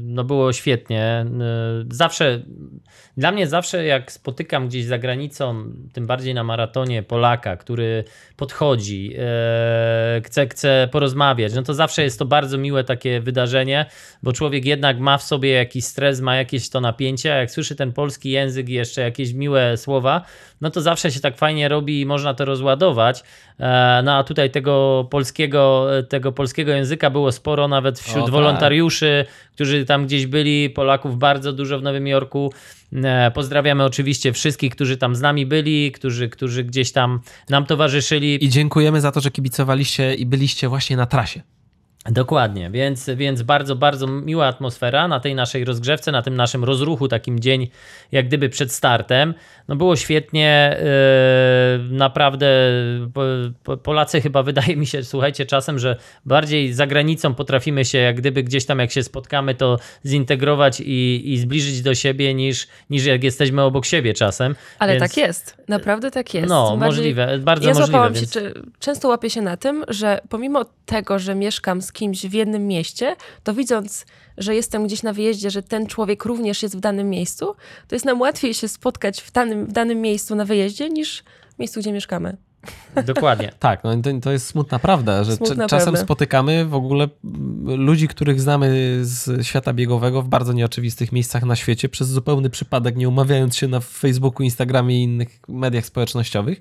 no było świetnie. Zawsze, dla mnie zawsze jak spotykam gdzieś za granicą, tym bardziej na maratonie Polaka, który podchodzi, e, chce, chce porozmawiać, no to zawsze jest to bardzo miłe takie wydarzenie, bo człowiek jednak ma w sobie jakiś stres, ma jakieś to napięcie, a jak słyszy ten polski język i jeszcze jakieś miłe słowa, no to zawsze się tak fajnie robi i można to rozładować. E, no a tutaj tego polskiego, tego polskiego języka było sporo, nawet wśród o, tak. wolontariuszy, którzy tam gdzieś byli, Polaków bardzo dużo w Nowym Jorku. E, pozdrawiamy oczywiście wszystkich, którzy tam z nami byli, którzy, którzy gdzieś tam nam towarzyszyli. I dziękujemy za to, że kibicowaliście i byliście właśnie na trasie. Dokładnie, więc, więc bardzo, bardzo miła atmosfera na tej naszej rozgrzewce, na tym naszym rozruchu, takim dzień jak gdyby przed startem. No było świetnie, yy, naprawdę Polacy chyba wydaje mi się, słuchajcie, czasem, że bardziej za granicą potrafimy się jak gdyby gdzieś tam jak się spotkamy, to zintegrować i, i zbliżyć do siebie niż, niż jak jesteśmy obok siebie czasem. Ale więc... tak jest, naprawdę tak jest. No, bardziej... możliwe, bardzo ja możliwe. Ja więc... się, czy często łapię się na tym, że pomimo tego, że mieszkam z kimś w jednym mieście, to widząc, że jestem gdzieś na wyjeździe, że ten człowiek również jest w danym miejscu, to jest nam łatwiej się spotkać w danym, w danym miejscu na wyjeździe niż w miejscu, gdzie mieszkamy. Dokładnie. tak, no to, to jest smutna prawda, że smutna czasem prawda. spotykamy w ogóle ludzi, których znamy z świata biegowego w bardzo nieoczywistych miejscach na świecie przez zupełny przypadek, nie umawiając się na Facebooku, Instagramie i innych mediach społecznościowych.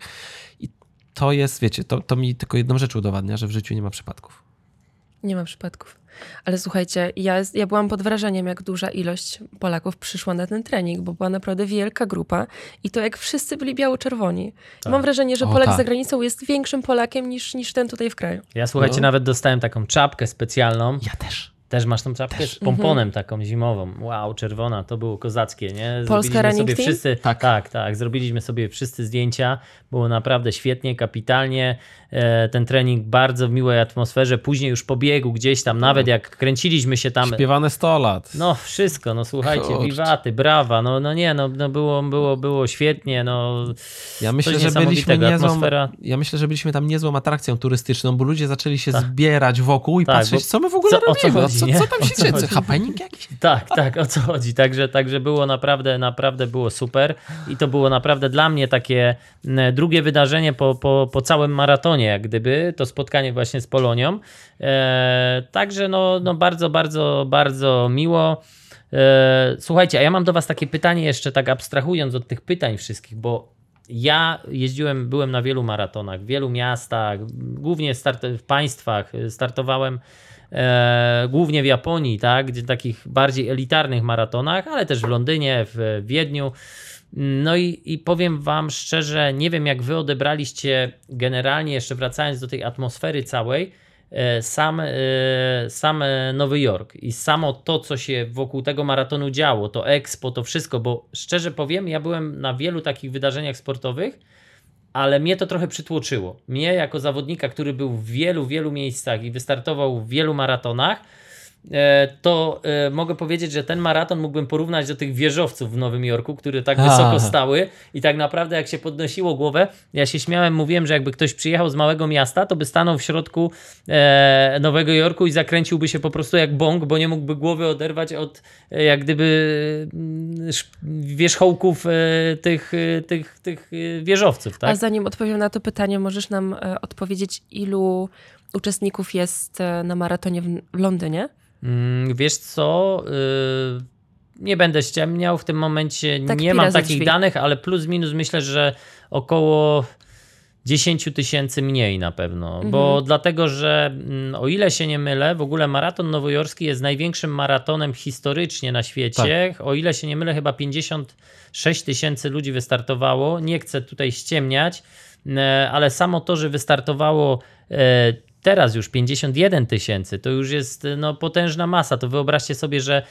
I to jest, wiecie, to, to mi tylko jedną rzecz udowadnia, że w życiu nie ma przypadków. Nie ma przypadków. Ale słuchajcie, ja, ja byłam pod wrażeniem, jak duża ilość Polaków przyszła na ten trening, bo była naprawdę wielka grupa i to jak wszyscy byli biało-czerwoni. Tak. Mam wrażenie, że Polak tak. za granicą jest większym Polakiem niż, niż ten tutaj w kraju. Ja słuchajcie, no. nawet dostałem taką czapkę specjalną. Ja też. Też masz tą czapkę Też. z pomponem mhm. taką zimową. Wow, czerwona, to było kozackie, nie? Polska Zrobiliśmy sobie wszyscy, tak. tak, tak, zrobiliśmy sobie wszyscy zdjęcia. Było naprawdę świetnie, kapitalnie. E, ten trening bardzo w miłej atmosferze. Później już po biegu gdzieś tam, nawet jak kręciliśmy się tam. Śpiewane 100 lat. No wszystko, no słuchajcie, Kurcz. wiwaty, brawa, no, no nie, no, no było, było, było świetnie, no ja myślę, że byliśmy niezłą, atmosfera. Ja myślę, że byliśmy tam niezłą atrakcją turystyczną, bo ludzie zaczęli się tak. zbierać wokół i tak, patrzeć, co my w ogóle co, robimy, o co, co, tam się dzieje, happening jakiś? Tak, tak, o co chodzi, także, także było naprawdę, naprawdę było super i to było naprawdę dla mnie takie drugie wydarzenie po, po, po całym maratonie, jak gdyby, to spotkanie właśnie z Polonią. E, także no, no bardzo, bardzo, bardzo miło. E, słuchajcie, a ja mam do Was takie pytanie jeszcze, tak abstrahując od tych pytań wszystkich, bo ja jeździłem, byłem na wielu maratonach, w wielu miastach, głównie start, w państwach. Startowałem głównie w Japonii, tak, gdzie takich bardziej elitarnych maratonach, ale też w Londynie, w Wiedniu. No i, i powiem Wam szczerze, nie wiem jak Wy odebraliście generalnie, jeszcze wracając do tej atmosfery całej, e, sam, e, sam e, Nowy Jork i samo to, co się wokół tego maratonu działo, to expo, to wszystko, bo szczerze powiem, ja byłem na wielu takich wydarzeniach sportowych, ale mnie to trochę przytłoczyło. Mnie jako zawodnika, który był w wielu, wielu miejscach i wystartował w wielu maratonach, to e, mogę powiedzieć, że ten maraton mógłbym porównać do tych wieżowców w Nowym Jorku, które tak A. wysoko stały i tak naprawdę jak się podnosiło głowę, ja się śmiałem, mówiłem, że jakby ktoś przyjechał z małego miasta, to by stanął w środku e, Nowego Jorku i zakręciłby się po prostu jak bąk, bo nie mógłby głowy oderwać od e, jak gdyby mm, wierzchołków e, tych, e, tych, tych e, wieżowców, A tak? zanim odpowiem na to pytanie, możesz nam e, odpowiedzieć, ilu uczestników jest e, na maratonie w Londynie? Mm, Wiesz co? y, Nie będę ściemniał, w tym momencie Tak nie mam takich drzwi. danych, ale plus minus myślę, że około 10 tysięcy mniej na pewno, bo Mhm. dlatego, że mm, o ile się nie mylę, w ogóle maraton nowojorski jest największym maratonem historycznie na świecie. Tak. O ile się nie mylę, chyba 56 tysięcy ludzi wystartowało. Nie chcę tutaj ściemniać, e, ale samo to, że wystartowało e, teraz już 51 tysięcy, to już jest no, potężna masa. To wyobraźcie sobie, że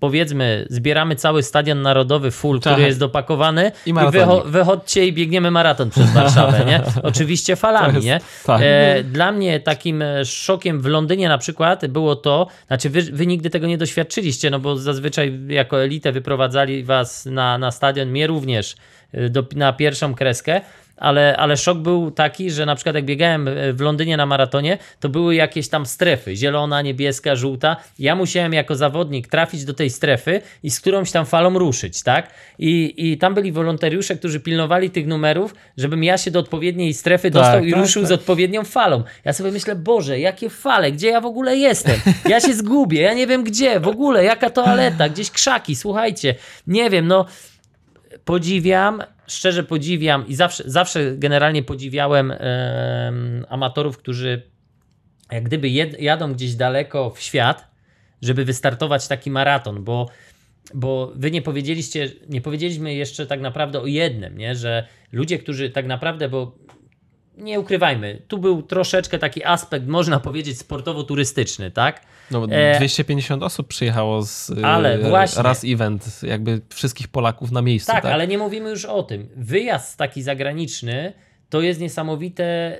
powiedzmy, zbieramy cały stadion narodowy full, Tak. który jest dopakowany I i, wycho- wychodźcie i biegniemy maraton przez Warszawę, nie? Oczywiście falami, jest- nie? tak. E, dla mnie takim e, szokiem w Londynie na przykład było to, znaczy wy, wy nigdy tego nie doświadczyliście, no bo zazwyczaj jako elitę wyprowadzali was na, na stadion, mnie również e, do, na pierwszą kreskę, ale, ale szok był taki, że na przykład jak biegałem e, w Londynie na maratonie, to były jakieś tam strefy, zielona, niebieska, żółta. Ja musiałem jako zawodnik trafić do tej strefy i z którąś tam falą ruszyć, tak? I, i tam byli wolontariusze, którzy pilnowali tych numerów, żebym ja się do odpowiedniej strefy Tak, dostał i tak, ruszył tak. z odpowiednią falą. Ja sobie myślę, Boże, jakie fale, gdzie ja w ogóle jestem? Ja się zgubię, ja nie wiem gdzie, w ogóle, jaka toaleta, gdzieś krzaki, słuchajcie, nie wiem, no podziwiam, szczerze podziwiam i zawsze, zawsze generalnie podziwiałem em, amatorów, którzy jak gdyby jed, jadą gdzieś daleko w świat, żeby wystartować taki maraton, bo, bo wy nie powiedzieliście, nie powiedzieliśmy jeszcze tak naprawdę o jednym, nie? że ludzie, którzy tak naprawdę, bo nie ukrywajmy, tu był troszeczkę taki aspekt, można powiedzieć, sportowo-turystyczny, tak? No, E, 250 osób przyjechało z y, Ale właśnie. raz event, jakby wszystkich Polaków na miejscu. Tak, Tak, ale nie mówimy już o tym. Wyjazd taki zagraniczny to jest niesamowite,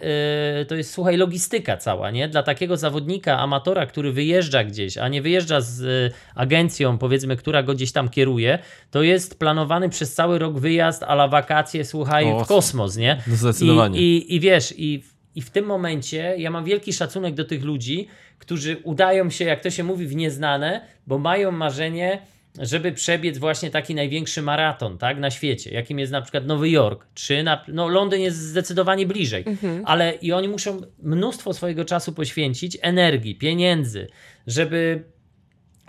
yy, to jest słuchaj, logistyka cała, nie? Dla takiego zawodnika, amatora, który wyjeżdża gdzieś, a nie wyjeżdża z y, agencją, powiedzmy, która go gdzieś tam kieruje, to jest planowany przez cały rok wyjazd, a la wakacje, słuchaj, O, w kosmos, nie? no zdecydowanie. I, i, i wiesz, i, i w tym momencie ja mam wielki szacunek do tych ludzi, którzy udają się, jak to się mówi, w nieznane, bo mają marzenie, żeby przebiec właśnie taki największy maraton tak, na świecie, jakim jest na przykład Nowy Jork, czy na, no Londyn jest zdecydowanie bliżej, ale i oni muszą mnóstwo swojego czasu poświęcić, energii, pieniędzy, żeby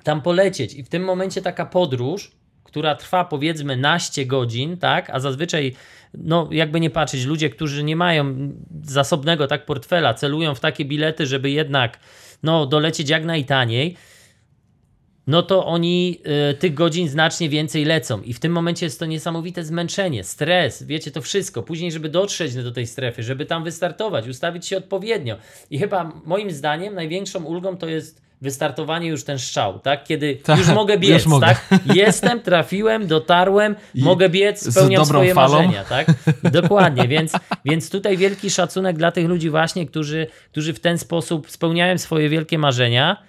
tam polecieć. I w tym momencie taka podróż, która trwa powiedzmy naście godzin, tak, a zazwyczaj no jakby nie patrzeć, ludzie, którzy nie mają zasobnego tak portfela, celują w takie bilety, żeby jednak no dolecieć jak najtaniej, no to oni y, tych godzin znacznie więcej lecą. I w tym momencie jest to niesamowite zmęczenie, stres, wiecie, to wszystko. Później, żeby dotrzeć do tej strefy, żeby tam wystartować, ustawić się odpowiednio. I chyba moim zdaniem największą ulgą to jest wystartowanie już ten strzał, tak? Kiedy Tak, już mogę już biec, mogę. tak? Jestem, trafiłem, dotarłem, I mogę biec, spełniam swoje falą. marzenia, tak? Dokładnie, więc, więc tutaj wielki szacunek dla tych ludzi właśnie, którzy, którzy w ten sposób spełniają swoje wielkie marzenia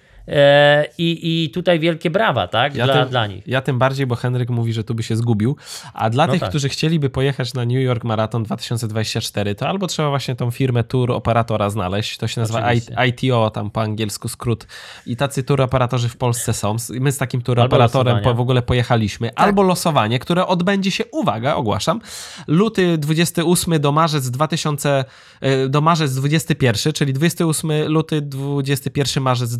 i, i tutaj wielkie brawa, tak? Ja dla, tym, dla nich. Ja tym bardziej, bo Henryk mówi, że tu by się zgubił. A dla No tych, tak. którzy chcieliby pojechać na New York Marathon 2024, to albo trzeba właśnie tą firmę tour operatora znaleźć. To się nazywa Oczywiście. ITO, tam po angielsku skrót. I tacy tour operatorzy w Polsce są. My z takim tour Albo operatorem po, w ogóle pojechaliśmy. Tak. Albo losowanie, które odbędzie się, uwaga, ogłaszam, luty 28 do marzec 2000, e, do marzec 21, czyli 28 luty, 21 marzec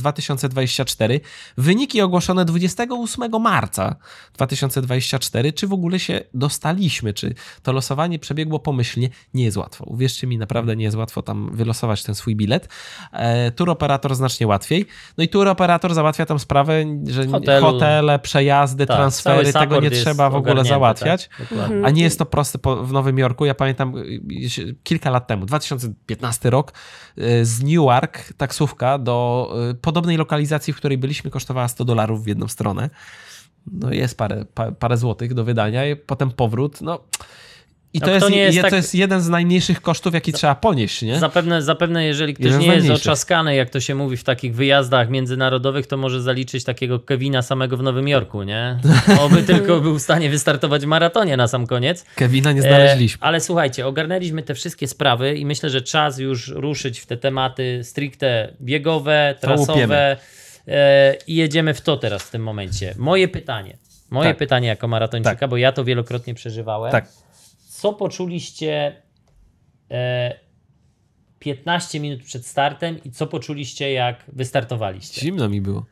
2024. Wyniki ogłoszone 28 marca 2024. Czy w ogóle się dostaliśmy? Czy to losowanie przebiegło pomyślnie? Nie jest łatwo. Uwierzcie mi, naprawdę nie jest łatwo tam wylosować ten swój bilet. E, tour operator znacznie łatwiej. No i tour operator załatwia tam sprawę, że Hotelu. hotele, przejazdy, Tak, transfery, tego nie trzeba w ogóle załatwiać. Tak. A nie jest to proste po, w Nowym Jorku. Ja pamiętam y, y, kilka lat temu, 2015 rok, y, z Newark taksówka do podobnej lokalizacji, w której byliśmy, kosztowała 100 dolarów w jedną stronę. No jest parę, pa, parę złotych do wydania i potem powrót. No. I No to, jest, nie jest je, tak- to jest jeden z najmniejszych kosztów, jaki trzeba ponieść, nie? Zapewne, zapewne, jeżeli ktoś Jeden nie jest oczaskany, jak to się mówi w takich wyjazdach międzynarodowych, to może zaliczyć takiego Kevina samego w Nowym Jorku, nie? Oby tylko był w stanie wystartować w maratonie na sam koniec. Kevina nie znaleźliśmy. E, ale słuchajcie, ogarnęliśmy te wszystkie sprawy i myślę, że czas już ruszyć w te tematy stricte biegowe, trasowe e, i jedziemy w to teraz w tym momencie. Moje pytanie. Moje Tak. pytanie jako maratończyka, Tak. bo ja to wielokrotnie przeżywałem. Tak. Co poczuliście e, 15 minut przed startem i co poczuliście jak wystartowaliście? Zimno mi było.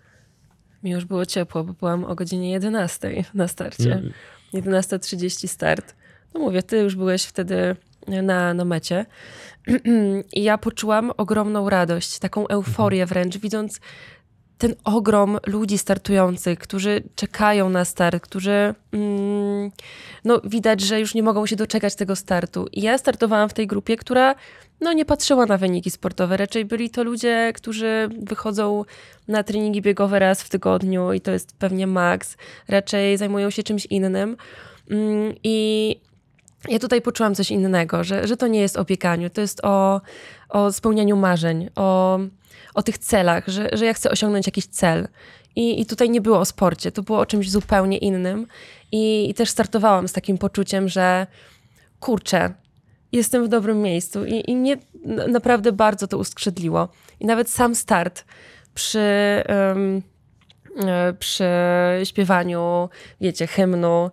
Mi już było ciepło, bo byłam o godzinie 11 na starcie. Mm. 11.30 start. No mówię, ty już byłeś wtedy na, na mecie. I ja poczułam ogromną radość, taką euforię wręcz, widząc ten ogrom ludzi startujących, którzy czekają na start, którzy mm, no, widać, że już nie mogą się doczekać tego startu. I ja startowałam w tej grupie, która no, nie patrzyła na wyniki sportowe. Raczej byli to ludzie, którzy wychodzą na treningi biegowe raz w tygodniu i to jest pewnie maks. Raczej zajmują się czymś innym. Mm, I ja tutaj poczułam coś innego, że, że to nie jest o bieganiu, to jest o, o spełnianiu marzeń, o, o tych celach, że, że ja chcę osiągnąć jakiś cel. I, I tutaj nie było o sporcie, to było o czymś zupełnie innym. I, I też startowałam z takim poczuciem, że kurczę, jestem w dobrym miejscu. I, i mnie naprawdę bardzo to uskrzydliło. I nawet sam start przy, e, przy śpiewaniu, wiecie, hymnu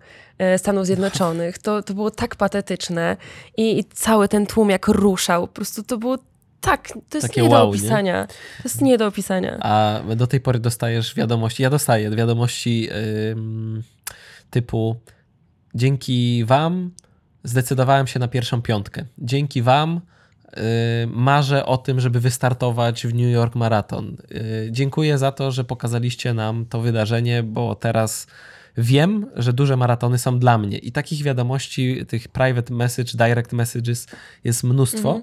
Stanów Zjednoczonych, to, to było tak patetyczne i, i cały ten tłum jak ruszał, po prostu to było tak, to jest Takie nie do wow, nie? opisania. To jest nie do opisania. A do tej pory dostajesz wiadomości, ja dostaję wiadomości ym, typu dzięki wam zdecydowałem się na pierwszą piątkę. Dzięki wam y, marzę o tym, żeby wystartować w New York Marathon. Y, dziękuję za to, że pokazaliście nam to wydarzenie, bo teraz wiem, że duże maratony są dla mnie. I takich wiadomości, tych private message, direct messages jest mnóstwo.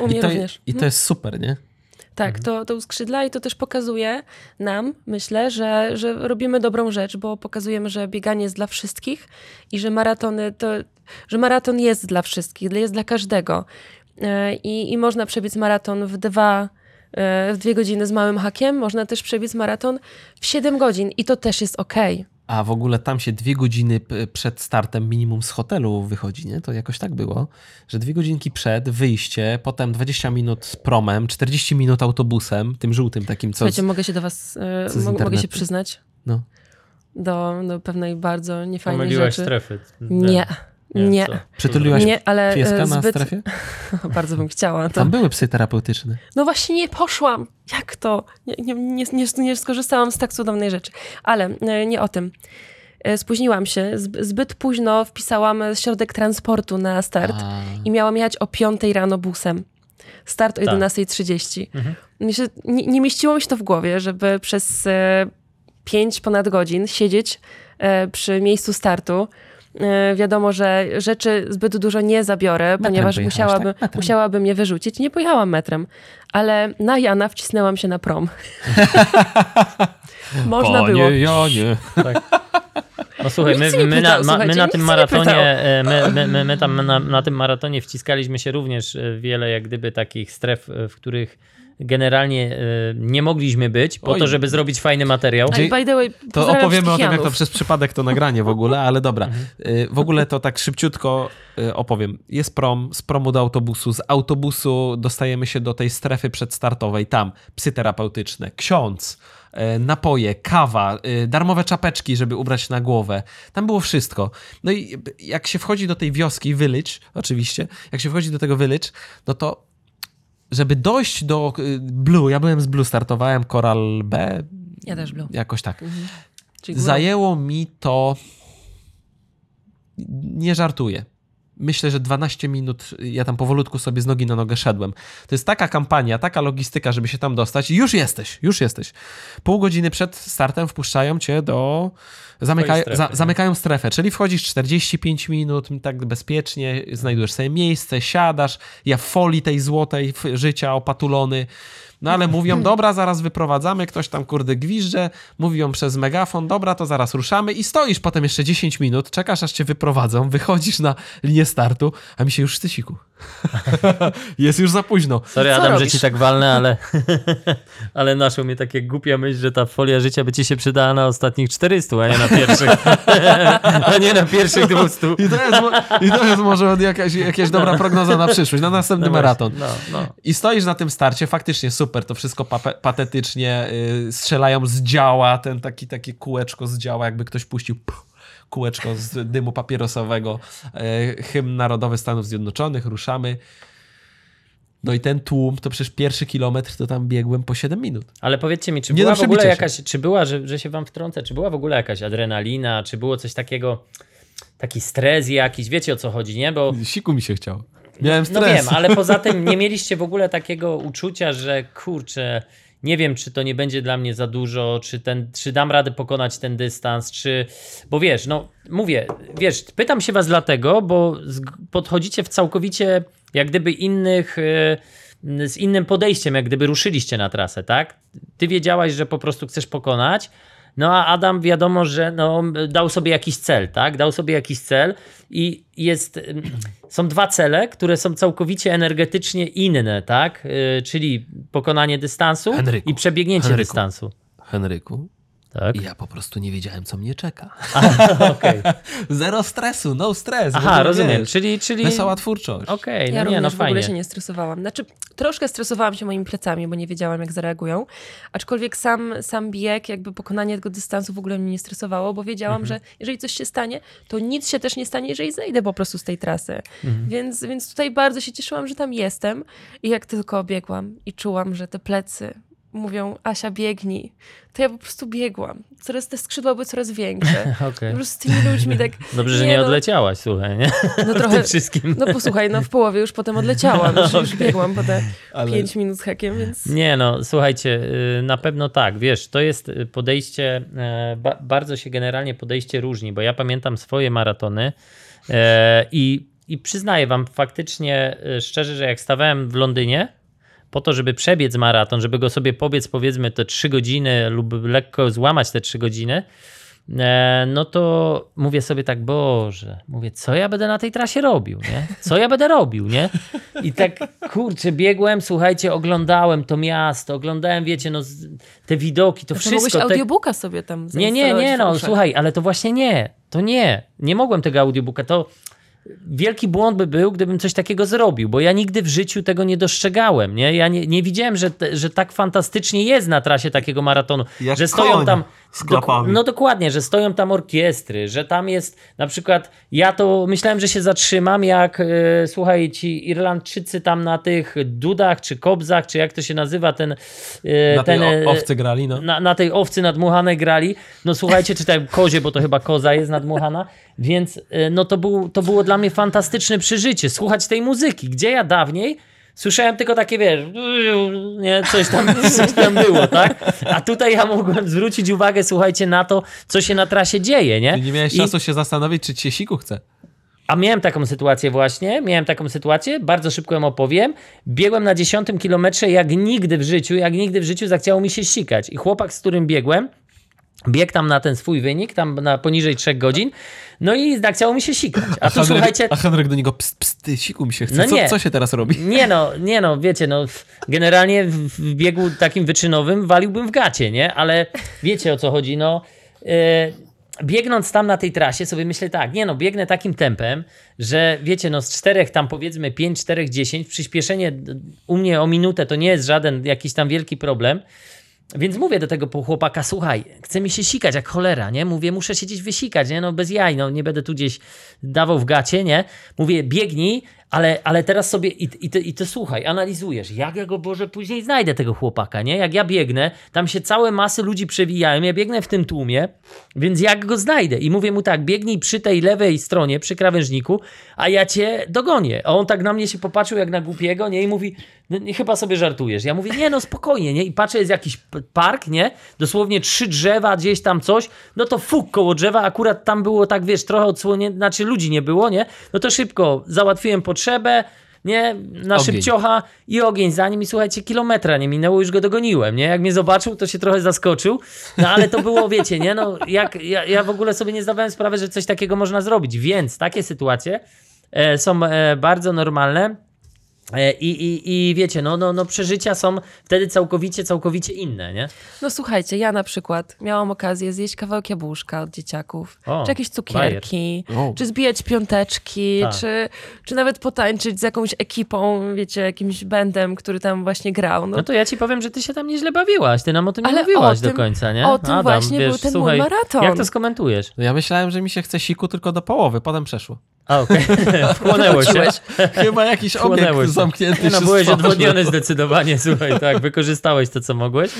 U mnie I, to, również. I to jest super, nie? Tak, to, to uskrzydla i to też pokazuje nam, myślę, że, że robimy dobrą rzecz, bo pokazujemy, że bieganie jest dla wszystkich i że maratony to, że maraton jest dla wszystkich, jest dla każdego. E, I, i można przebiec maraton w dwa, w dwie godziny z małym hakiem, można też przebiec maraton w 7 godzin i to też jest okej. A w ogóle tam się dwie godziny przed startem minimum z hotelu wychodzi, nie? To jakoś tak było, że dwie godzinki przed, wyjście, potem 20 minut z promem, 40 minut autobusem, tym żółtym takim, co... Słuchajcie, mogę się do was, e, z mo- mogę się przyznać No. do, do pewnej bardzo niefajnej Pomyliłaś rzeczy. strefy. Nie, nie. co? Przytuliłaś Nie, ale pieska e, na zbyt, strefie? bardzo bym chciała. To. Tam były psy terapeutyczne. No właśnie nie poszłam. Jak to? Nie, nie, nie, nie, nie skorzystałam z tak cudownej rzeczy. Ale e, nie o tym. E, Spóźniłam się. Zb- Zbyt późno wpisałam środek transportu na start A, i miałam jechać o 5 rano busem. Start o Tak. 11.30. Myślę, nie, nie mieściło mi się to w głowie, żeby przez e, 5 ponad godzin siedzieć e, przy miejscu startu. E, wiadomo, że rzeczy zbyt dużo nie zabiorę, ponieważ pojechałaś, musiałabym, tak? Metrem. musiałabym je wyrzucić. Nie pojechałam metrem, ale na Jana wcisnęłam się na prom. Można było. Jonie. No słuchaj, my, nie my, pytał, na, ma, my na tym nie maratonie, e, my, my, my, my tam na, na tym maratonie wciskaliśmy się również e, wiele jak gdyby takich stref, e, w których generalnie e, nie mogliśmy być po Oj. to, żeby zrobić fajny materiał. A by the way, To opowiemy o tym, jak to przez przypadek to nagranie w ogóle, ale dobra. Y, W ogóle to tak szybciutko y, opowiem. Jest prom, z promu do autobusu, z autobusu dostajemy się do tej strefy przedstartowej, tam psy terapeutyczne, ksiądz, y, napoje, kawa, y, darmowe czapeczki, żeby ubrać na głowę. Tam było wszystko. No i jak się wchodzi do tej wioski, village, oczywiście, jak się wchodzi do tego village, no to żeby dojść do y, Blue, ja byłem z Blue, startowałem Coral B, Ja też Blue. jakoś tak. Blue. Zajęło mi to. Nie żartuję. Myślę, że 12 minut ja tam powolutku sobie z nogi na nogę szedłem. To jest taka kampania, taka logistyka, żeby się tam dostać i już jesteś, już jesteś. Pół godziny przed startem wpuszczają cię do. Zamyka... strefy, za, zamykają strefę, czyli wchodzisz 45 minut, tak bezpiecznie, znajdujesz sobie miejsce, siadasz. Ja w folii tej złotej życia opatulony. No ale mówią, dobra, zaraz wyprowadzamy, ktoś tam kurde gwizdże, mówią przez megafon, dobra, to zaraz ruszamy i stoisz potem jeszcze 10 minut, czekasz aż cię wyprowadzą, wychodzisz na linię startu, a mi się już chce siku. Jest już za późno. Sorry Co Adam, robisz? że ci tak walnę, ale, ale naszło mnie takie głupia myśl, że ta folia życia by ci się przydała na ostatnich 400, a nie na pierwszych. a nie na pierwszych 200. I to jest, i to jest może jakaś, jakaś dobra prognoza na przyszłość, na następny No maraton. No, no. I stoisz na tym starcie, faktycznie super, to wszystko patetycznie, yy, strzelają z działa, ten taki, takie kółeczko z działa, jakby ktoś puścił puh, kółeczko z dymu papierosowego, yy, hymn narodowy Stanów Zjednoczonych, ruszamy. No i ten tłum, to przecież pierwszy kilometr to tam biegłem po 7 minut. Ale powiedzcie mi, czy Nie była do w ogóle jakaś, czy była, że, że się wam wtrącę, czy była w ogóle jakaś adrenalina, czy było coś takiego, taki stres jakiś, wiecie o co chodzi, nie? Bo Siku mi się chciało. Miałem No stres. wiem, ale poza tym nie mieliście w ogóle takiego uczucia, że kurczę, nie wiem, czy to nie będzie dla mnie za dużo, czy, ten, czy dam radę pokonać ten dystans, czy. Bo wiesz, no mówię, wiesz, pytam się was dlatego, bo podchodzicie w całkowicie jak gdyby innych. e, z innym podejściem, jak gdyby ruszyliście na trasę, tak? Ty wiedziałaś, że po prostu chcesz pokonać, no a Adam wiadomo, że no, dał sobie jakiś cel, tak? Dał sobie jakiś cel i jest, są dwa cele, które są całkowicie energetycznie inne, tak? Yy, czyli pokonanie dystansu Henryku, i przebiegnięcie Henryku. dystansu. Henryku, Tak? ja po prostu nie wiedziałem, co mnie czeka. Okej. Zero stresu, no stres. Aha, rozumiem. wiesz, Czyli, czyli... Wesoła twórczość. Okej, Ja no nie, również no w ogóle się nie stresowałam. Znaczy, troszkę stresowałam się moimi plecami, bo nie wiedziałam, jak zareagują. Aczkolwiek sam, sam bieg, jakby pokonanie tego dystansu w ogóle mnie nie stresowało, bo wiedziałam, Mhm. że jeżeli coś się stanie, to nic się też nie stanie, jeżeli zejdę po prostu z tej trasy. Mhm. Więc, więc tutaj bardzo się cieszyłam, że tam jestem. I jak tylko biegłam i czułam, że te plecy mówią, Asia, biegnij, to ja po prostu biegłam. Coraz te skrzydła były coraz większe. Okej. Po prostu z tymi ludźmi tak... Dobrze, że nie no, odleciałaś, słuchaj, nie? No trochę, tym wszystkim. no posłuchaj, no w połowie już potem odleciałam, już, już biegłam po te Ale- 5 minut z hakiem, więc Nie no, słuchajcie, y, na pewno tak, wiesz, to jest y, podejście, ba bardzo się generalnie podejście różni, bo ja pamiętam swoje maratony i, i przyznaję wam faktycznie szczerze, że jak stawałem w Londynie, po to, żeby przebiec maraton, żeby go sobie pobiec powiedzmy te 3 godziny lub lekko złamać te 3 godziny, e, no to mówię sobie tak, Boże, mówię, co ja będę na tej trasie robił, nie? Co ja będę robił, nie? I tak, kurczę, biegłem, słuchajcie, oglądałem to miasto, oglądałem, wiecie, no, te widoki, to mogłeś wszystko. Te... audiobooka sobie tam Nie, nie, nie, no, słuchaj, ale to właśnie nie, to nie. Nie mogłem tego audiobooka, to wielki błąd by był, gdybym coś takiego zrobił, bo ja nigdy w życiu tego nie dostrzegałem, nie? Ja nie, nie widziałem, że, te, że tak fantastycznie jest na trasie takiego maratonu, Jak że stoją koń tam... z klapami. no dokładnie, że stoją tam orkiestry, że tam jest na przykład, ja to myślałem, że się zatrzymam, jak e, słuchaj, ci Irlandczycy tam na tych dudach, czy kobzach, czy jak to się nazywa, ten... e, Na tej ten e, o- owcy grali, no. na, na tej owcy nadmuchanej grali. No słuchajcie, czy tam kozie, bo to chyba koza jest nadmuchana. Więc y, no to, był, to było dla mnie fantastyczne przeżycie. Słuchać tej muzyki, gdzie ja dawniej słyszałem tylko takie, wiesz, nie, coś tam, coś tam było, tak? A tutaj ja mogłem zwrócić uwagę, słuchajcie, na to, co się na trasie dzieje, nie? Ty nie miałeś I- czasu się zastanowić, czy ci się siku chce. a miałem taką sytuację właśnie, miałem taką sytuację, bardzo szybko ją opowiem. Biegłem na dziesiątym kilometrze, jak nigdy w życiu, jak nigdy w życiu zachciało mi się sikać. I chłopak, z którym biegłem, biegł tam na ten swój wynik, tam na poniżej 3 godzin, no i zachciało mi się sikać. A tu Henryk, słuchajcie, a Henryk do niego, pst, pst, ty, siku mi się chce. No co, nie. co się teraz robi? nie no, nie no, wiecie, no generalnie w, biegu takim wyczynowym waliłbym w gacie, nie? Ale wiecie o co chodzi, no. e, biegnąc tam na tej trasie sobie myślę tak, nie no, biegnę takim tempem, że wiecie, no z czterech tam powiedzmy 5, 4, 10, przyspieszenie u mnie o minutę to nie jest żaden jakiś tam wielki problem. Więc mówię do tego chłopaka, słuchaj, chce mi się sikać jak cholera, nie? Mówię, muszę się gdzieś wysikać, nie? No bez jaj, no nie będę tu gdzieś dawał w gacie, nie? Mówię, biegnij, Ale, ale teraz sobie i, i, ty, i ty słuchaj, analizujesz, jak ja go Boże później znajdę tego chłopaka, nie? Jak ja biegnę, tam się całe masy ludzi przewijają, ja biegnę w tym tłumie, więc jak go znajdę? I mówię mu tak, biegnij przy tej lewej stronie, przy krawężniku, a ja cię dogonię. A on tak na mnie się popatrzył jak na głupiego, nie? I mówi, no, chyba sobie żartujesz. Ja mówię, nie no spokojnie, nie? I patrzę, jest jakiś park, nie? Dosłownie trzy drzewa, gdzieś tam coś, no to fuk koło drzewa, akurat tam było tak, wiesz, trochę odsłonięte, znaczy ludzi nie było, nie? No to szybko załatwiłem potrzebę, nie? Na Ogień. szybciocha i ogień za nim i słuchajcie, kilometra nie minęło, już go dogoniłem, nie? Jak mnie zobaczył, to się trochę zaskoczył, no ale to było, wiecie, nie? No jak, ja, ja w ogóle sobie nie zdawałem sprawy, że coś takiego można zrobić, więc takie sytuacje e, są e, bardzo normalne. E, I, i, I wiecie, no, no, no przeżycia są wtedy całkowicie, całkowicie inne, nie? No słuchajcie, ja na przykład miałam okazję zjeść kawałek jabłuszka od dzieciaków, O, czy jakieś cukierki, O. czy zbijać piąteczki, Tak. czy, czy nawet potańczyć z jakąś ekipą, wiecie, jakimś bandem, który tam właśnie grał. No, No to ja ci powiem, że ty się tam nieźle bawiłaś, ty nam o tym nie Ale mówiłaś o do tym- końca, nie? o tym właśnie był ten mój słuchaj, maraton. Jak to skomentujesz? No ja myślałem, że mi się chce siku tylko do połowy, potem przeszło. A, okej. Wchłonęło się. Chyba jakiś Wchłonęło obiekt się. zamknięty no się byłeś stworzył. odwodniony zdecydowanie, słuchaj, tak, wykorzystałeś to, co mogłeś.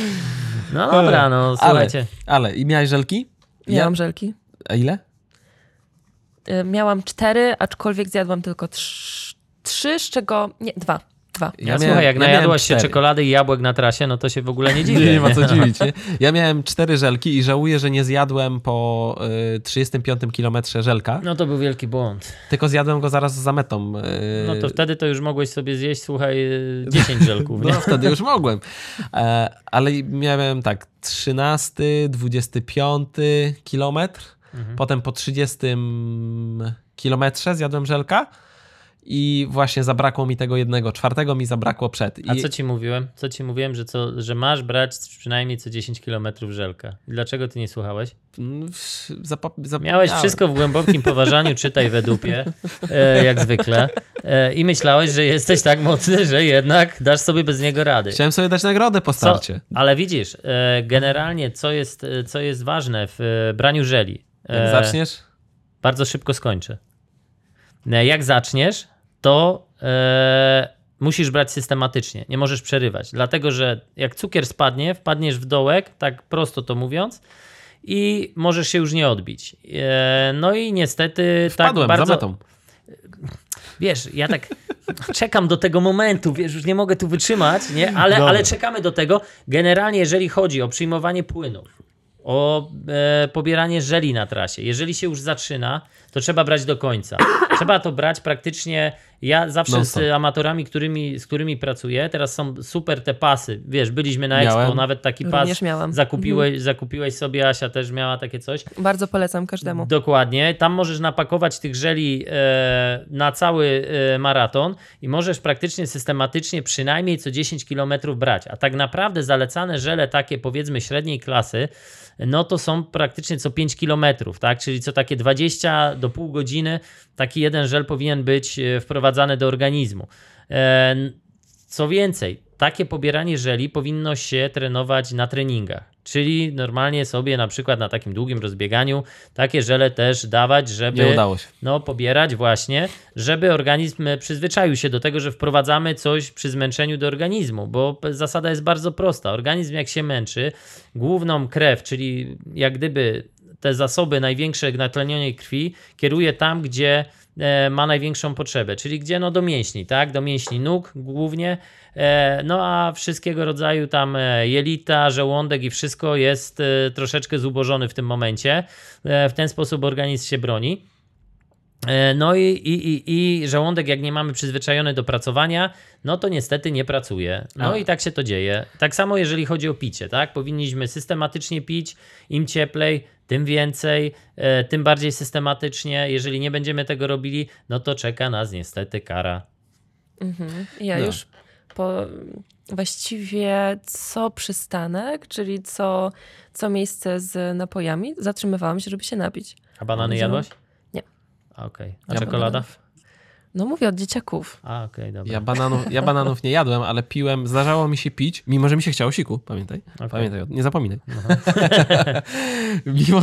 No dobra, no Ale, słuchajcie. ale i miałeś żelki? Miałam żelki. A ile? Y, Miałam cztery, aczkolwiek zjadłam tylko trz- trzy, z czego... Nie, dwa. Dwa. Ja, miałem- słuchaj, jak ja najadłaś się czekolady i jabłek na trasie, no to się w ogóle nie dziwię. Nie, nie ma co dziwić. Nie? Ja miałem cztery żelki i żałuję, że nie zjadłem po y, 35 kilometrze żelka, No to był wielki błąd. tylko zjadłem go zaraz za metą. y, No to wtedy to już mogłeś sobie zjeść, słuchaj, y, 10 żelków, nie? No wtedy już mogłem. E, ale miałem tak 13, 25 kilometr, Mhm. potem po 30 kilometrze zjadłem żelka i właśnie zabrakło mi tego jednego. Czwartego mi zabrakło przed. I A co ci mówiłem? Co ci mówiłem, że, co, że masz brać przynajmniej co 10 km żelka. Dlaczego ty nie słuchałeś? Zapomniałem. Miałeś wszystko w głębokim poważaniu, czytaj we dupie, e, jak zwykle. E, I myślałeś, że jesteś tak mocny, że jednak dasz sobie bez niego rady. Chciałem sobie dać nagrodę po Co, starcie. ale widzisz, e, generalnie co jest, e, co jest ważne w e, braniu żeli? Jak E, zaczniesz? Bardzo szybko skończę. Jak zaczniesz, to e, musisz brać systematycznie. Nie możesz przerywać. Dlatego, że jak cukier spadnie, wpadniesz w dołek, tak prosto to mówiąc, i możesz się już nie odbić. E, no i niestety Wpadłem tak bardzo. Wiesz, ja tak czekam do tego momentu, wiesz, już nie mogę tu wytrzymać, nie? Ale, ale czekamy do tego. Generalnie, jeżeli chodzi o przyjmowanie płynów, o e, pobieranie żeli na trasie, jeżeli się już zaczyna, to trzeba brać do końca. Trzeba to brać praktycznie. Ja zawsze Non-stop. z amatorami, którymi, z którymi pracuję, teraz są super te pasy. Wiesz, byliśmy na Expo, Miałem. nawet taki pas Również miałam. zakupiłeś, zakupiłeś sobie, Asia też miała takie coś. Bardzo polecam każdemu. Dokładnie. Tam możesz napakować tych żeli e, na cały e, maraton i możesz praktycznie systematycznie przynajmniej co 10 km brać. A tak naprawdę zalecane żele takie powiedzmy średniej klasy, no to są praktycznie co 5 km, tak? Czyli co takie 20 do pół godziny taki jeden żel powinien być e, wprowadzany do organizmu. Co więcej, takie pobieranie żeli powinno się trenować na treningach. Czyli normalnie sobie na przykład na takim długim rozbieganiu takie żele też dawać, żeby Nie udało się. no, pobierać właśnie, żeby organizm przyzwyczaił się do tego, że wprowadzamy coś przy zmęczeniu do organizmu, bo zasada jest bardzo prosta. Organizm jak się męczy, główną krew, czyli jak gdyby te zasoby największe natlenionej krwi kieruje tam, gdzie e, ma największą potrzebę, czyli gdzie no do mięśni, tak? Do mięśni nóg głównie, e, no a wszystkiego rodzaju tam e, jelita, żołądek i wszystko jest troszeczkę zubożony w tym momencie. W ten sposób organizm się broni. No i, i, i, i żołądek, jak nie mamy przyzwyczajony do pracowania, no to niestety nie pracuje. No A. i tak się to dzieje. Tak samo jeżeli chodzi o picie, tak? Powinniśmy systematycznie pić, im cieplej, tym więcej, e, tym bardziej systematycznie. Jeżeli nie będziemy tego robili, no to czeka nas niestety kara. Mhm. Ja No. już po właściwie co przystanek, czyli co, co miejsce z napojami, zatrzymywałam się, żeby się napić. A banany jadłaś? Nie. A, Okej. A Ja czekolada? bananów. No mówię od dzieciaków. A, okej, dobra. Ja bananów, ja bananów nie jadłem, ale piłem, zdarzało mi się pić, mimo że mi się chciało siku, pamiętaj. Okej. Pamiętaj, o- nie zapominaj. mimo,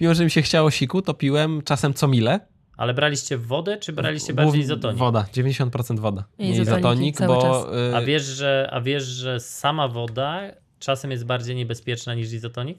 mimo, że mi się chciało siku, to piłem czasem co mile Ale braliście wodę, czy braliście bardziej izotonik? Woda, 90% woda. Nie izotonik, bo... czas. y, A wiesz, że, a wiesz, że sama woda czasem jest bardziej niebezpieczna niż izotonik?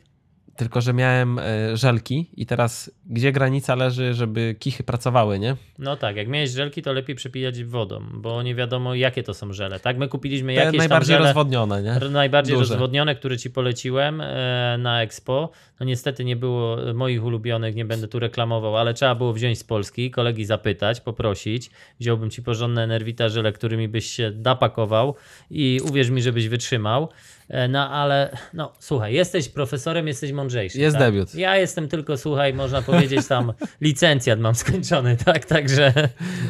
Tylko, że miałem y, żelki i teraz gdzie granica leży, żeby kichy pracowały, nie? No tak, jak miałeś żelki, to lepiej przepijać wodą, bo nie wiadomo jakie to są żele. Tak, my kupiliśmy Te jakieś najbardziej tam żele, rozwodnione, nie? najbardziej Duże. rozwodnione, które ci poleciłem e, na Expo. No niestety nie było e, moich ulubionych, nie będę tu reklamował, ale trzeba było wziąć z Polski, kolegi zapytać, poprosić. Wziąłbym ci porządne Nervita żele, którymi byś się napakował i uwierz mi, żebyś wytrzymał. E, No ale, no słuchaj, jesteś profesorem, jesteś mądrzejszy. Jest tak? debiut. Ja jestem tylko, słuchaj, można powiedzieć tam licencjat mam skończony, tak? Także,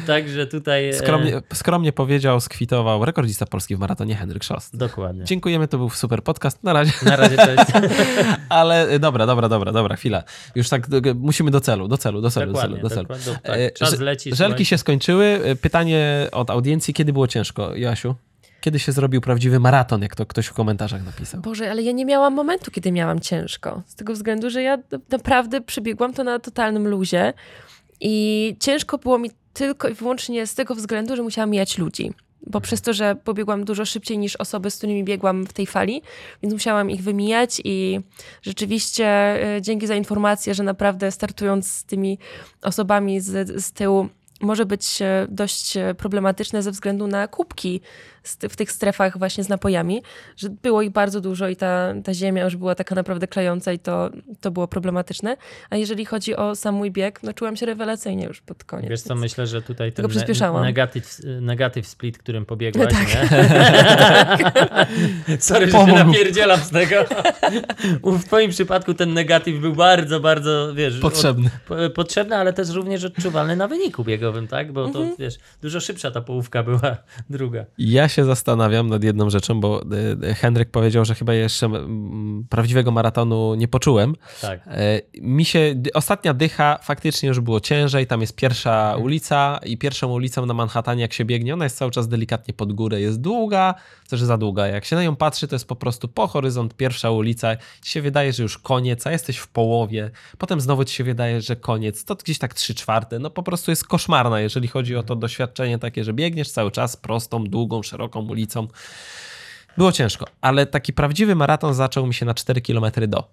także tutaj... e, Skromnie, skromnie powiedział, skwitował rekordzista Polski w maratonie Henryk Szost. Dokładnie. Dziękujemy, to był super podcast. Na razie. Na razie jest... Ale y, dobra, dobra, dobra, dobra, chwila. Już tak musimy do celu, do celu, do celu, do Dokładnie, celu. Do celu. dokładnie. E, Tak, czas leci. Żelki się skończyły. Pytanie od audiencji, kiedy było ciężko, Joasiu? Kiedy się zrobił prawdziwy maraton, jak to ktoś w komentarzach napisał? Boże, ale ja nie miałam momentu, kiedy miałam ciężko. Z tego względu, że ja naprawdę przebiegłam to na totalnym luzie i ciężko było mi tylko i wyłącznie z tego względu, że musiałam mijać ludzi. Bo przez to, że pobiegłam dużo szybciej niż osoby, z którymi biegłam w tej fali, więc musiałam ich wymijać i rzeczywiście e, dzięki za informację, że naprawdę startując z tymi osobami z, z tyłu może być e, dość e, problematyczne ze względu na kubki w tych strefach właśnie z napojami, że było ich bardzo dużo i ta, ta ziemia już była taka naprawdę klejąca i to, to było problematyczne. A jeżeli chodzi o sam mój bieg, no czułam się rewelacyjnie już pod koniec. Wiesz co, myślę, że tutaj ten przyspieszałam. negatyw, negatyw split, którym pobiegłaś, No tak. nie? Sorry, że się Pomógł. napierdzielam z tego. W twoim przypadku ten negatyw był bardzo, bardzo, wiesz... Potrzebny. Od, po, potrzebny, ale też również odczuwalny na wyniku biegowym, tak? Bo to, Mhm. wiesz, dużo szybsza ta połówka była druga. Ja się zastanawiam nad jedną rzeczą, bo y, y, Henryk powiedział, że chyba jeszcze prawdziwego maratonu nie poczułem. Tak. E, Mi się, ostatnia dycha faktycznie już było ciężej, tam jest pierwsza Mhm. ulica i pierwszą ulicą na Manhattanie jak się biegnie, ona jest cały czas delikatnie pod górę, jest długa, też za długa. Jak się na nią patrzy, to jest po prostu po horyzont pierwsza ulica, ci się wydaje, że już koniec, a jesteś w połowie, potem znowu ci się wydaje, że koniec, to gdzieś tak trzy czwarte, no po prostu jest koszmarna, jeżeli chodzi o to doświadczenie takie, że biegniesz cały czas prostą, długą, szeroką ulicą. Było ciężko, ale taki prawdziwy maraton zaczął mi się na 4 km do.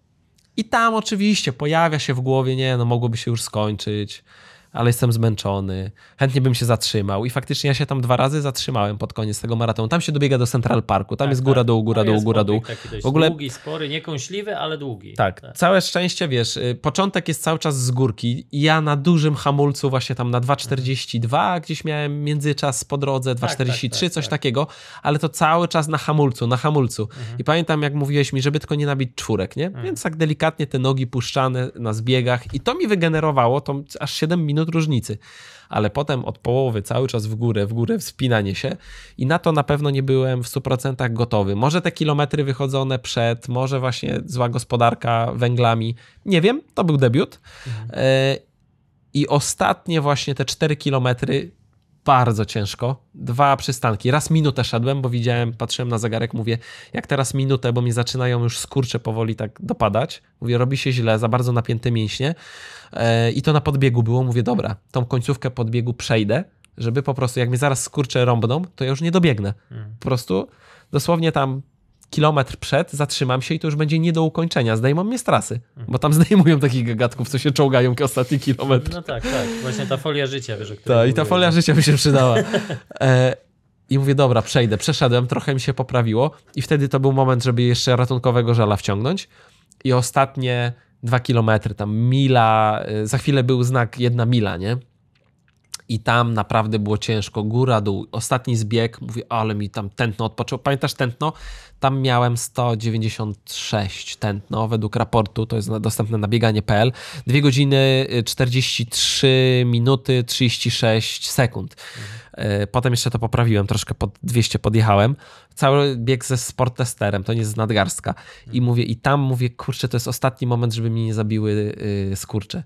I tam oczywiście pojawia się w głowie, nie, no mogłoby się już skończyć, ale jestem zmęczony, chętnie bym się zatrzymał. I faktycznie ja się tam dwa razy zatrzymałem pod koniec tego maratonu. Tam się dobiega do Central Parku, tam Tak, jest góra, tak. dół, góra, No dół, góra, dół. W ogóle- długi, spory, niekąśliwy, ale długi. Tak, całe szczęście, wiesz, y, początek jest cały czas z górki i ja na dużym hamulcu właśnie tam na 2,42 gdzieś miałem międzyczas po drodze, 2,43, tak, tak, coś tak. takiego, ale to cały czas na hamulcu, na hamulcu. I pamiętam jak mówiłeś mi, żeby tylko nie nabić czwórek, nie? Więc tak delikatnie te nogi puszczane na zbiegach i to mi wygenerowało to aż 7 minut różnicy. Ale potem od połowy cały czas w górę, w górę wspinanie się i na to na pewno nie byłem w 100% gotowy. Może te kilometry wychodzone przed, może właśnie zła gospodarka węglami, nie wiem, to był debiut. E, I ostatnie właśnie te 4 kilometry bardzo ciężko. Dwa przystanki. Raz minutę szedłem, bo widziałem, patrzyłem na zegarek, mówię, jak teraz minutę, bo mi zaczynają już skurcze powoli tak dopadać. Mówię, robi się źle, za bardzo napięte mięśnie. E, I to na podbiegu było. Mówię, dobra, tą końcówkę podbiegu przejdę, żeby po prostu, jak mnie zaraz skurcze rąbną, to ja już nie dobiegnę. Po prostu dosłownie tam kilometr przed zatrzymam się i to już będzie nie do ukończenia. Zdejmą mnie z trasy, bo tam zdejmują takich gagatków, co się czołgają ostatni kilometr. No tak, tak. Właśnie ta folia życia, wiesz, o Tak, i ta folia życia by się przydała. E, I mówię, dobra, przejdę. Przeszedłem, trochę mi się poprawiło i wtedy to był moment, żeby jeszcze ratunkowego żela wciągnąć. I ostatnie dwa kilometry, tam mila, e, za chwilę był znak jedna mila, nie? I tam naprawdę było ciężko, góra, dół. Ostatni zbieg, mówię, ale mi tam tętno odpoczęło. Pamiętasz tętno? Tam miałem 196 tętno według raportu, to jest dostępne na bieganie.pl. 2 godziny y, 43 minuty 36 sekund. Y, Potem jeszcze to poprawiłem, troszkę pod 200 podjechałem. Cały bieg ze sporttesterem, to nie jest nadgarstka. I mówię, i tam mówię, kurczę, to jest ostatni moment, żeby mnie nie zabiły y, skurcze.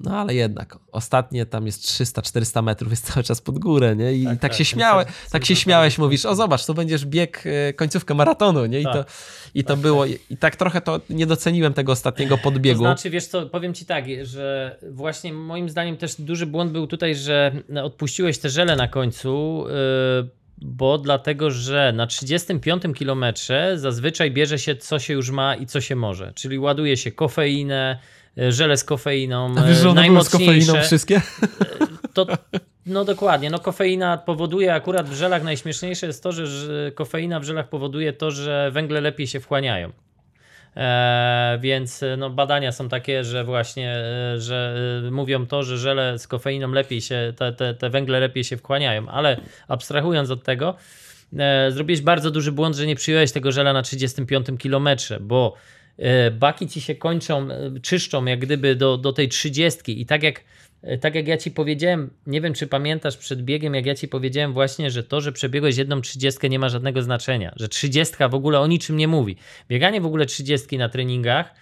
No ale jednak, ostatnie tam jest 300-400 metrów, jest cały czas pod górę, nie? I tak, Tak, tak tak, się ten śmiałe, tak się śmiałeś, mówisz, o zobacz, tu będziesz bieg e, końcówkę maratonu, nie? I, Tak. to, i to było, i tak trochę to nie doceniłem tego ostatniego To podbiegu. znaczy, wiesz co, powiem ci tak, że właśnie moim zdaniem też duży błąd był tutaj, że odpuściłeś te żele na końcu, yy, bo dlatego, że na 35 kilometrze zazwyczaj bierze się co się już ma i co się może, czyli ładuje się kofeinę, żele z kofeiną, A wiesz, że one były z kofeiną najmocniejsze. wszystkie? To, no dokładnie, no kofeina powoduje akurat w żelach, najśmieszniejsze jest to, że, kofeina w żelach powoduje to, że węgle lepiej się wchłaniają. E, więc e, no, badania są takie, że właśnie, e, że e, mówią to, że żele z kofeiną lepiej się, te, te, te węgle lepiej się wchłaniają, ale abstrahując od tego, e, zrobiłeś bardzo duży błąd, że nie przyjąłeś tego żela na 35 kilometrze, bo e, baki ci się kończą, e, czyszczą jak gdyby do, do tej 30 i tak jak E, tak jak ja ci powiedziałem, nie wiem czy pamiętasz przed biegiem, jak ja ci powiedziałem właśnie, że to, że przebiegłeś jedną trzydziestkę nie ma żadnego znaczenia, że trzydziestka w ogóle o niczym nie mówi. Bieganie w ogóle trzydziestki na treningach e,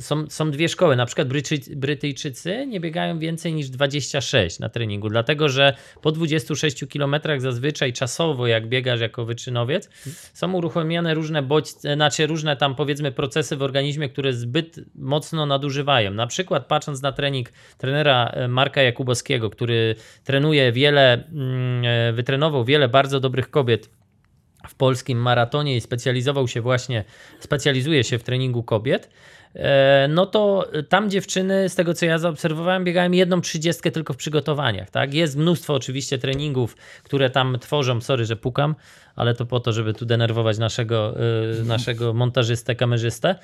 są, są dwie szkoły, na przykład Brytyjczycy nie biegają więcej niż 26 na treningu, dlatego że po 26 kilometrach zazwyczaj czasowo, jak biegasz jako wyczynowiec, są uruchomione różne bodźce, znaczy różne tam powiedzmy procesy w organizmie, które zbyt mocno nadużywają. Na przykład patrząc na trening trenera e, Marka Jakubowskiego, który trenuje wiele, mm, e, wytrenował wiele bardzo dobrych kobiet w polskim maratonie i specjalizował się właśnie, specjalizuje się w treningu kobiet, no to tam dziewczyny, z tego co ja zaobserwowałem, biegają jedną trzydziestkę tylko w przygotowaniach. Tak? Jest mnóstwo oczywiście treningów, które tam tworzą, sorry, że pukam, ale to po to, żeby tu denerwować naszego, y, naszego montażystę, kamerzystę.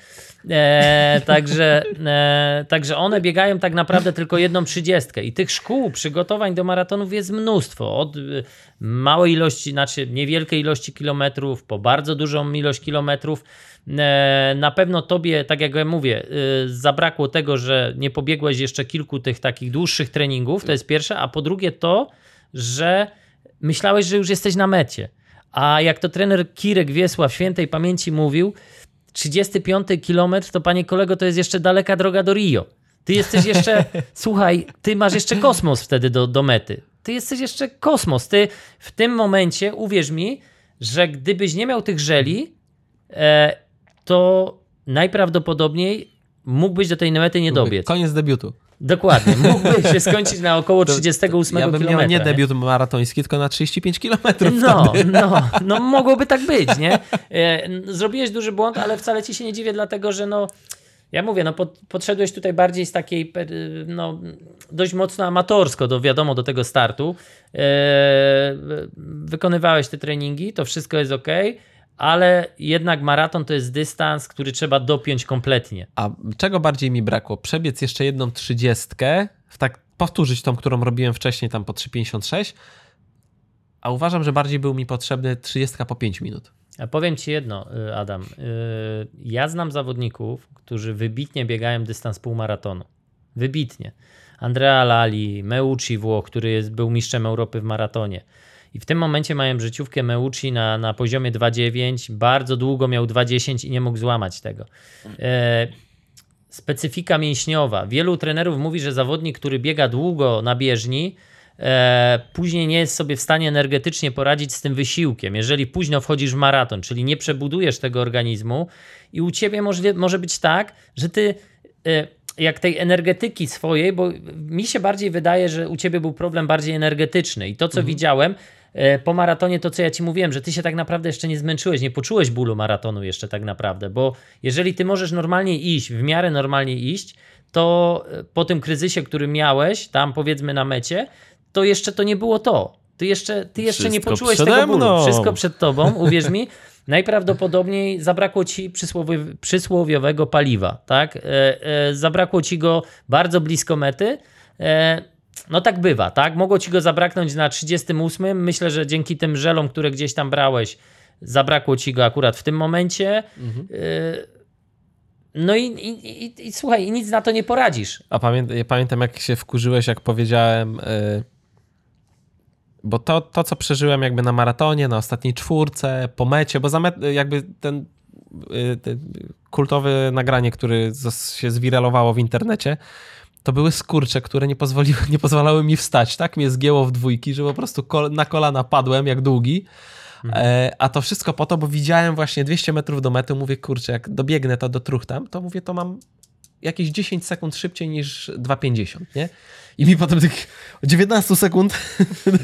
E, także, e, także one biegają tak naprawdę tylko jedną trzydziestkę i tych szkół przygotowań do maratonów jest mnóstwo. Od y, małej ilości, znaczy niewielkiej ilości kilometrów, po bardzo dużą ilość kilometrów. E, Na pewno tobie, tak jak ja mówię, y, zabrakło tego, że nie pobiegłeś jeszcze kilku tych takich dłuższych treningów, to jest pierwsze, a po drugie to, że myślałeś, że już jesteś na mecie. A jak to trener Kirek Wiesław świętej pamięci mówił, 35 kilometr to panie kolego to jest jeszcze daleka droga do Rio. Ty jesteś jeszcze, słuchaj, ty masz jeszcze kosmos wtedy do, do mety. Ty jesteś jeszcze kosmos. Ty w tym momencie, uwierz mi, że gdybyś nie miał tych żeli, e, to najprawdopodobniej mógłbyś do tej mety nie dobiec. Koniec debiutu. Dokładnie. Mógłbyś się skończyć na około 38 Ja bym kilometra. miał nie debiut maratoński, tylko na 35 kilometrów No, wtedy. no, no mogłoby tak być, nie? E, Zrobiłeś duży błąd, ale wcale ci się nie dziwię, dlatego że no, ja mówię, no pod, podszedłeś tutaj bardziej z takiej, no, dość mocno amatorsko, do, wiadomo, do tego startu. E, wykonywałeś te treningi, to wszystko jest ok, ale jednak maraton to jest dystans, który trzeba dopiąć kompletnie. A czego bardziej mi brakło? Przebiec jeszcze jedną trzydziestkę, tak powtórzyć tą, którą robiłem wcześniej, tam po 3,56, a uważam, że bardziej był mi potrzebny 30 po 5 minut. A powiem Ci jedno, y, Adam. Y, Ja znam zawodników, którzy wybitnie biegają dystans półmaratonu. Wybitnie. Andrea Lali, Meucci Włoch, który jest, był mistrzem Europy w maratonie. I w tym momencie mają życiówkę Meucci na, na poziomie 2,9. Bardzo długo miał 2,10 i nie mógł złamać tego. E, specyfika mięśniowa. Wielu trenerów mówi, że zawodnik, który biega długo na bieżni, e, później nie jest sobie w stanie energetycznie poradzić z tym wysiłkiem. Jeżeli późno wchodzisz w maraton, czyli nie przebudujesz tego organizmu i u ciebie może, może być tak, że ty e, jak tej energetyki swojej, bo mi się bardziej wydaje, że u ciebie był problem bardziej energetyczny i to, co widziałem e, po maratonie, to co ja ci mówiłem, że ty się tak naprawdę jeszcze nie zmęczyłeś, nie poczułeś bólu maratonu jeszcze tak naprawdę, bo jeżeli ty możesz normalnie iść, w miarę normalnie iść, to e, po tym kryzysie, który miałeś tam powiedzmy na mecie, to jeszcze to nie było to. Ty jeszcze, ty jeszcze nie poczułeś tego bólu. mną. Wszystko przed tobą, uwierz mi. Najprawdopodobniej zabrakło ci przysłowie, przysłowiowego paliwa, tak? E, e, zabrakło ci go bardzo blisko mety. E, no tak bywa, tak? Mogło ci go zabraknąć na 38. Myślę, że dzięki tym żelom, które gdzieś tam brałeś, zabrakło ci go akurat w tym momencie. E, no i, i, i, i słuchaj, nic na to nie poradzisz. A pamię ja pamiętam, jak się wkurzyłeś, jak powiedziałem. y, bo to, to, co przeżyłem jakby na maratonie, na ostatniej czwórce, po mecie, bo za met, jakby ten y, te kultowe nagranie, które się zwiralowało w internecie, to były skurcze, które nie, pozwoliły, nie pozwalały mi wstać. Tak mnie zgięło w dwójki, że po prostu kol na kolana padłem jak długi. E, a to wszystko po to, bo widziałem właśnie 200 metrów do mety, mówię, kurczę, jak dobiegnę to do truch tam, to mówię, to mam jakieś 10 sekund szybciej niż 2,50, nie? I mi potem tych 19 sekund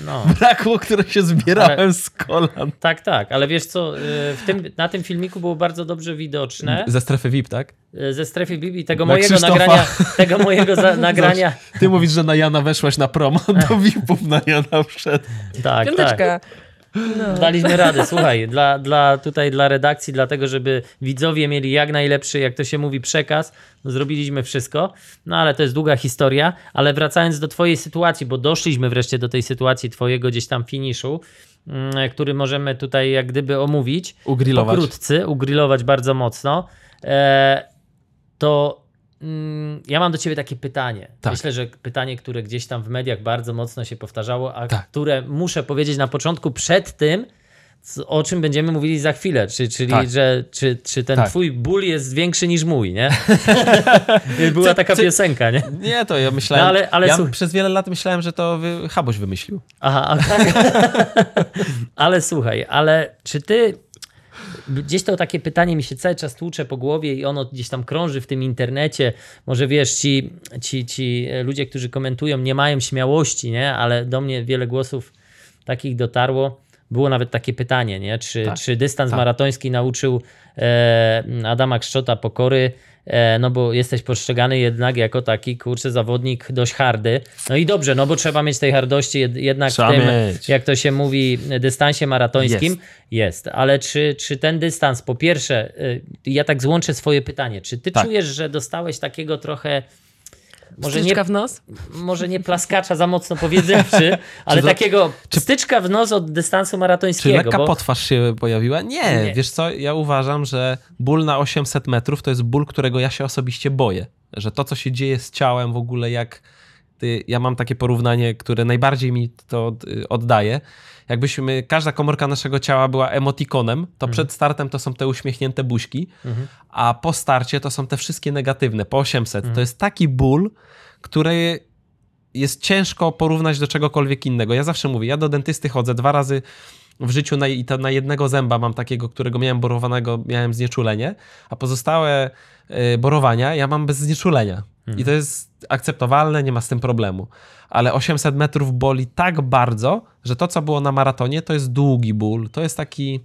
No. brakło, które się zbierałem z kolan. Tak, tak, ale wiesz co, y, w tym, na tym filmiku było bardzo dobrze widoczne Ze strefy VIP, tak? y, ze strefy Bibi tego Na mojego Krzysztofa. nagrania, tego mojego za, nagrania. Ty mówisz, że na Jana weszłaś na promo, do VIP-ów na Jana wszedł. Tak, tak. No. Daliśmy radę, słuchaj, dla, dla, tutaj dla redakcji, dlatego żeby widzowie mieli jak najlepszy, jak to się mówi, przekaz, no zrobiliśmy wszystko, no ale to jest długa historia, ale wracając do twojej sytuacji, bo doszliśmy wreszcie do tej sytuacji twojego gdzieś tam finiszu, mm, który możemy tutaj jak gdyby omówić, Ugrillować. pokrótce, ugrillować bardzo mocno, e, to ja mam do ciebie takie pytanie. Tak. Myślę, że pytanie, które gdzieś tam w mediach bardzo mocno się powtarzało, a Tak. które muszę powiedzieć na początku przed tym, o czym będziemy mówili za chwilę, czy, czyli Tak. że czy, czy ten Tak. twój ból jest większy niż mój, nie? Była Ty- taka ty- piosenka, nie? Nie, to ja myślałem, No, ale- ale ja przez wiele lat myślałem, że to wy, Haboś wymyślił. Aha, a tak. ale słuchaj, ale czy ty. Gdzieś to takie pytanie mi się cały czas tłucze po głowie i ono gdzieś tam krąży w tym internecie. Może wiesz, ci, ci, ci ludzie, którzy komentują, nie mają śmiałości, nie? Ale do mnie wiele głosów takich dotarło. Było nawet takie pytanie, nie? Czy, Tak, czy dystans tak. maratoński nauczył e, Adama Kszczota pokory? E, no bo jesteś postrzegany jednak jako taki, kurczę, zawodnik dość hardy. No i dobrze, no bo trzeba mieć tej hardości jed, jednak Trzeba w tym, mieć. jak to się mówi, dystansie maratońskim. Jest. Jest. Ale czy, czy ten dystans, po pierwsze, y, ja tak złączę swoje pytanie, czy ty Tak. czujesz, że dostałeś takiego trochę może Styczka nie, w nos? może nie plaskacza za mocno powiedziawszy, ale to- takiego styczka w nos od dystansu Czy maratońskiego. lekka bo- potwarz się pojawiła? Nie, Nie. wiesz co, ja uważam, że ból na 800 metrów to jest ból, którego ja się osobiście boję. Że to, co się dzieje z ciałem w ogóle, jak ty, ja mam takie porównanie, które najbardziej mi to od- oddaje. Jakbyśmy, każda komórka naszego ciała była emotikonem, to przed startem to są te uśmiechnięte buźki, a po starcie to są te wszystkie negatywne, po 800. To jest taki ból, który jest ciężko porównać do czegokolwiek innego. Ja zawsze mówię, ja do dentysty chodzę dwa razy w życiu na, i to na jednego zęba mam takiego, którego miałem borowanego, miałem znieczulenie, a pozostałe y, borowania ja mam bez znieczulenia. I to jest akceptowalne, nie ma z tym problemu. Ale 800 metrów boli tak bardzo, że to, co było na maratonie, to jest długi ból. To jest taki...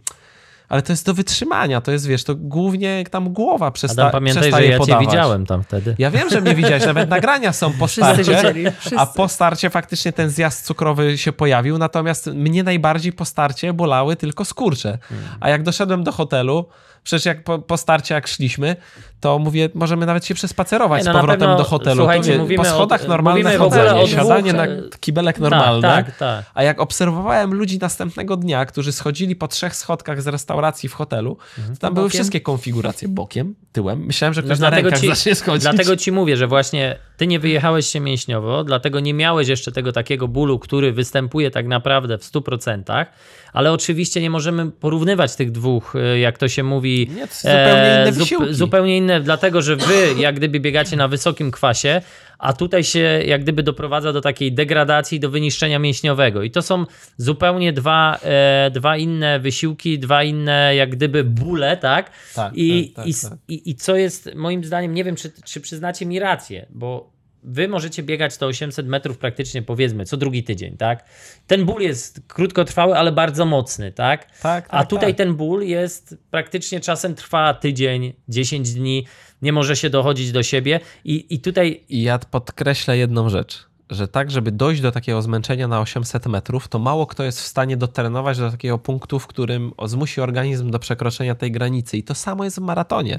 Ale to jest do wytrzymania, to jest, wiesz, to głównie tam głowa przesta- Adam, pamiętaj, że przestaje ja cię podawać. widziałem tam wtedy. Ja wiem, że mnie widziałeś, nawet nagrania są po Wszyscy starcie, a po starcie faktycznie ten zjazd cukrowy się pojawił, natomiast mnie najbardziej po starcie bolały tylko skurcze. A jak doszedłem do hotelu, przecież jak po, po starcie jak szliśmy, to mówię, możemy nawet się przespacerować no z na powrotem pewno, do hotelu. wie, mówimy po schodach normalne chodzenie, siadanie na e, kibelek normalne. Tak, tak, tak. A jak obserwowałem ludzi następnego dnia, którzy schodzili po trzech schodkach z restauracji w hotelu, to tam były Bokiem? wszystkie konfiguracje bokiem, tyłem. Myślałem, że No ktoś na dlatego rękach ci- zacznie schodzić. Dlatego ci mówię, że właśnie ty nie wyjechałeś się mięśniowo, dlatego nie miałeś jeszcze tego takiego bólu, który występuje tak naprawdę w 100%, ale oczywiście nie możemy porównywać tych dwóch, e, jak to się mówi. Nie, to zupełnie inne zup- wysiłki. zupełnie inne, dlatego że wy jak gdyby biegacie na wysokim kwasie, a tutaj się jak gdyby doprowadza do takiej degradacji, do wyniszczenia mięśniowego. I to są zupełnie dwa, e, dwa inne wysiłki, dwa inne jak gdyby bóle, tak? Tak, I, tak, tak, i, tak. i, I co jest moim zdaniem, nie wiem, czy, czy przyznacie mi rację, bo wy możecie biegać to 800 metrów praktycznie powiedzmy co drugi tydzień, tak? Ten ból jest krótkotrwały, ale bardzo mocny, tak? Tak, A tak, tutaj tak. ten ból jest praktycznie czasem trwa tydzień, 10 dni, nie może się dochodzić do siebie i, i tutaj I ja podkreślę jedną rzecz, że tak, żeby dojść do takiego zmęczenia na 800 metrów, to mało kto jest w stanie dotrenować do takiego punktu, w którym zmusi organizm do przekroczenia tej granicy. I to samo jest w maratonie,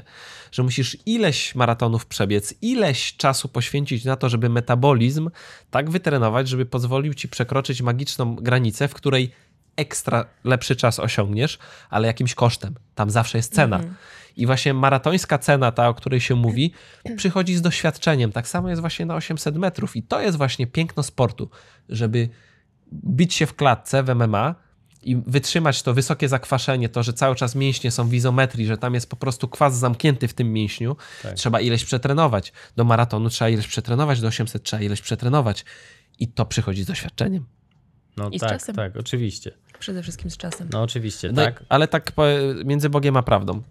że musisz ileś maratonów przebiec, ileś czasu poświęcić na to, żeby metabolizm tak wytrenować, żeby pozwolił ci przekroczyć magiczną granicę, w której ekstra lepszy czas osiągniesz, ale jakimś kosztem. Tam zawsze jest cena. I właśnie maratońska cena, ta, o której się mówi, przychodzi z doświadczeniem. Tak samo jest właśnie na 800 metrów. I to jest właśnie piękno sportu, żeby bić się w klatce w MMA i wytrzymać to wysokie zakwaszenie, to, że cały czas mięśnie są w izometrii, że tam jest po prostu kwas zamknięty w tym mięśniu, Tak. trzeba ileś przetrenować. Do maratonu trzeba ileś przetrenować, do 800 trzeba ileś przetrenować. I to przychodzi z doświadczeniem. No I z tak, czasem. tak, oczywiście. Przede wszystkim z czasem. No oczywiście, No, tak. Ale tak między Bogiem a prawdą.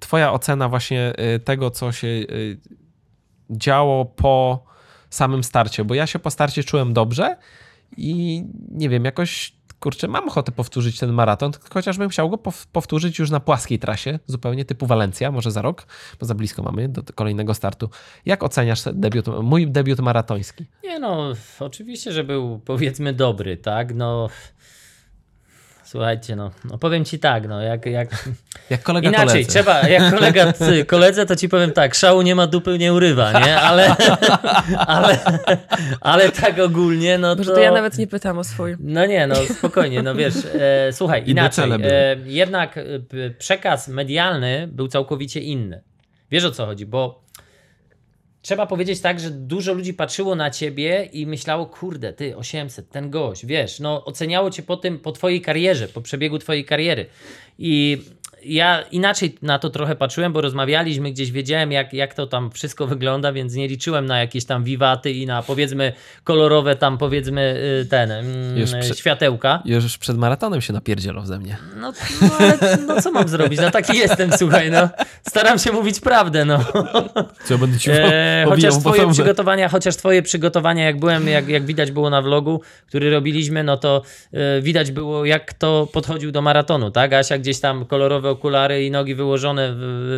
Twoja ocena właśnie y, tego, co się y, działo po samym starcie, bo ja się po starcie czułem dobrze i nie wiem, jakoś kurczę, mam ochotę powtórzyć ten maraton, chociaż bym chciał go pow- powtórzyć już na płaskiej trasie, zupełnie typu Walencja, może za rok, bo za blisko mamy do kolejnego startu. Jak oceniasz debiut, mój debiut maratoński? Nie no, oczywiście, że był powiedzmy dobry, tak? No. Słuchajcie, no, no powiem ci tak, no jak, jak Jak kolega inaczej, koledze. trzeba, jak kolega ty, koledze, to ci powiem tak, szału nie ma, dupy nie urywa, nie? Ale, ale, ale tak ogólnie, no to... Może to ja nawet nie pytam o swój. No nie, no spokojnie, no wiesz, e, słuchaj, inaczej, e, jednak e, przekaz medialny był całkowicie inny. Wiesz o co chodzi, bo trzeba powiedzieć tak, że dużo ludzi patrzyło na ciebie i myślało, kurde, ty 800, ten gość, wiesz, no oceniało cię po tym, po twojej karierze, po przebiegu twojej kariery. I ja inaczej na to trochę patrzyłem, bo rozmawialiśmy gdzieś, wiedziałem jak, jak to tam wszystko wygląda, więc nie liczyłem na jakieś tam wiwaty i na powiedzmy kolorowe tam powiedzmy y, ten mm, Już przy- światełka. Już przed maratonem się napierdzielał ze mnie. No, no ale no, co mam zrobić? No taki jestem, słuchaj, no. Staram się mówić prawdę, no. Co będę ci E, chociaż twoje przygotowania, chociaż twoje przygotowania, jak byłem, jak, jak widać było na vlogu, który robiliśmy, no to e, widać było, jak to podchodził do maratonu, tak? Asia gdzieś tam kolorowe okulary i nogi wyłożone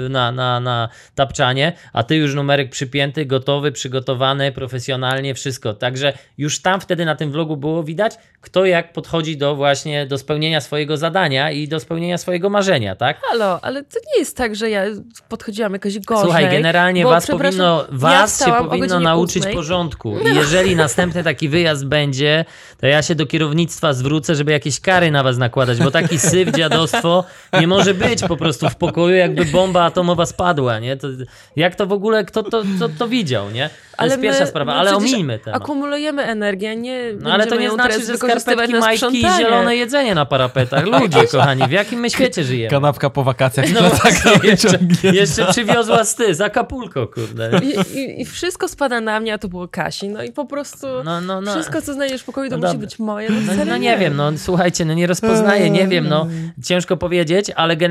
na, na, na tapczanie, a ty już numerek przypięty, gotowy, przygotowany, profesjonalnie, wszystko. Także już tam wtedy na tym vlogu było widać, kto jak podchodzi do właśnie, do spełnienia swojego zadania i do spełnienia swojego marzenia, tak? Halo, ale to nie jest tak, że ja podchodziłam jakoś gorzej. Słuchaj, generalnie bo, was powinno, ja was się wstałam o powinno nauczyć ósmej. porządku. I jeżeli następny taki wyjazd będzie, to ja się do kierownictwa zwrócę, żeby jakieś kary na was nakładać, bo taki syf, dziadostwo nie może być po prostu w pokoju, jakby bomba atomowa spadła, nie? To, jak to w ogóle, kto to, to, to widział, nie? To jest my- pierwsza sprawa, my ale omińmy temat. Akumulujemy energię, nie No ale to nie znaczy, że skarpetki, na majtki i zielone jedzenie na parapetach. Ludzie, kochani, w jakim my świecie żyjemy? Kanapka po wakacjach. No No, tak jeszcze, jeszcze przywiozła sty z Acapulco, kurde. I, i, I wszystko spada na mnie, a to było Kasi. No i po prostu No, no, no. wszystko, co znajdziesz w pokoju, to No musi być moje. No, no nie wiem, no słuchajcie, no nie rozpoznaję, nie wiem, no ciężko powiedzieć, ale generalnie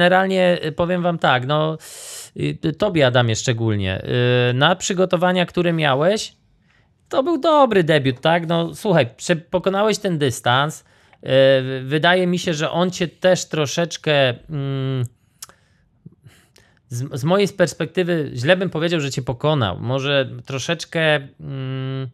y, powiem wam tak, no y, tobie Adamie szczególnie, y, na przygotowania, które miałeś, to był dobry debiut, tak? No słuchaj, pokonałeś ten dystans, y, wydaje mi się, że on cię też troszeczkę... Mm, z, z mojej perspektywy źle bym powiedział, że cię pokonał. Może troszeczkę mm,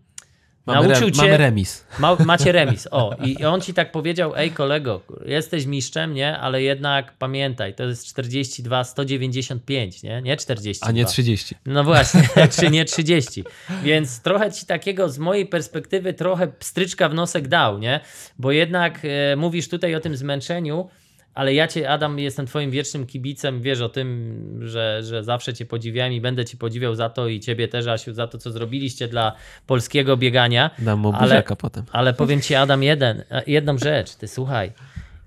Mamy, nauczył cię... mamy remis. Ma, macie remis. O, i on ci tak powiedział: Ej, kolego, jesteś mistrzem, nie? Ale jednak pamiętaj, to jest 42, 195, nie? Nie 42. A nie 30. No właśnie, czy nie 30. Więc trochę ci takiego z mojej perspektywy trochę pstryczka w nosek dał, nie? Bo jednak e, mówisz tutaj o tym zmęczeniu, ale ja cię, Adam, jestem twoim wiecznym kibicem, wiesz o tym, że, że zawsze cię podziwiałem i będę ci podziwiał za to i ciebie też, Asiu, za to, co zrobiliście dla polskiego biegania. Dam mu Ale- potem. Ale powiem ci, Adam, jeden, jedną rzecz. Ty słuchaj.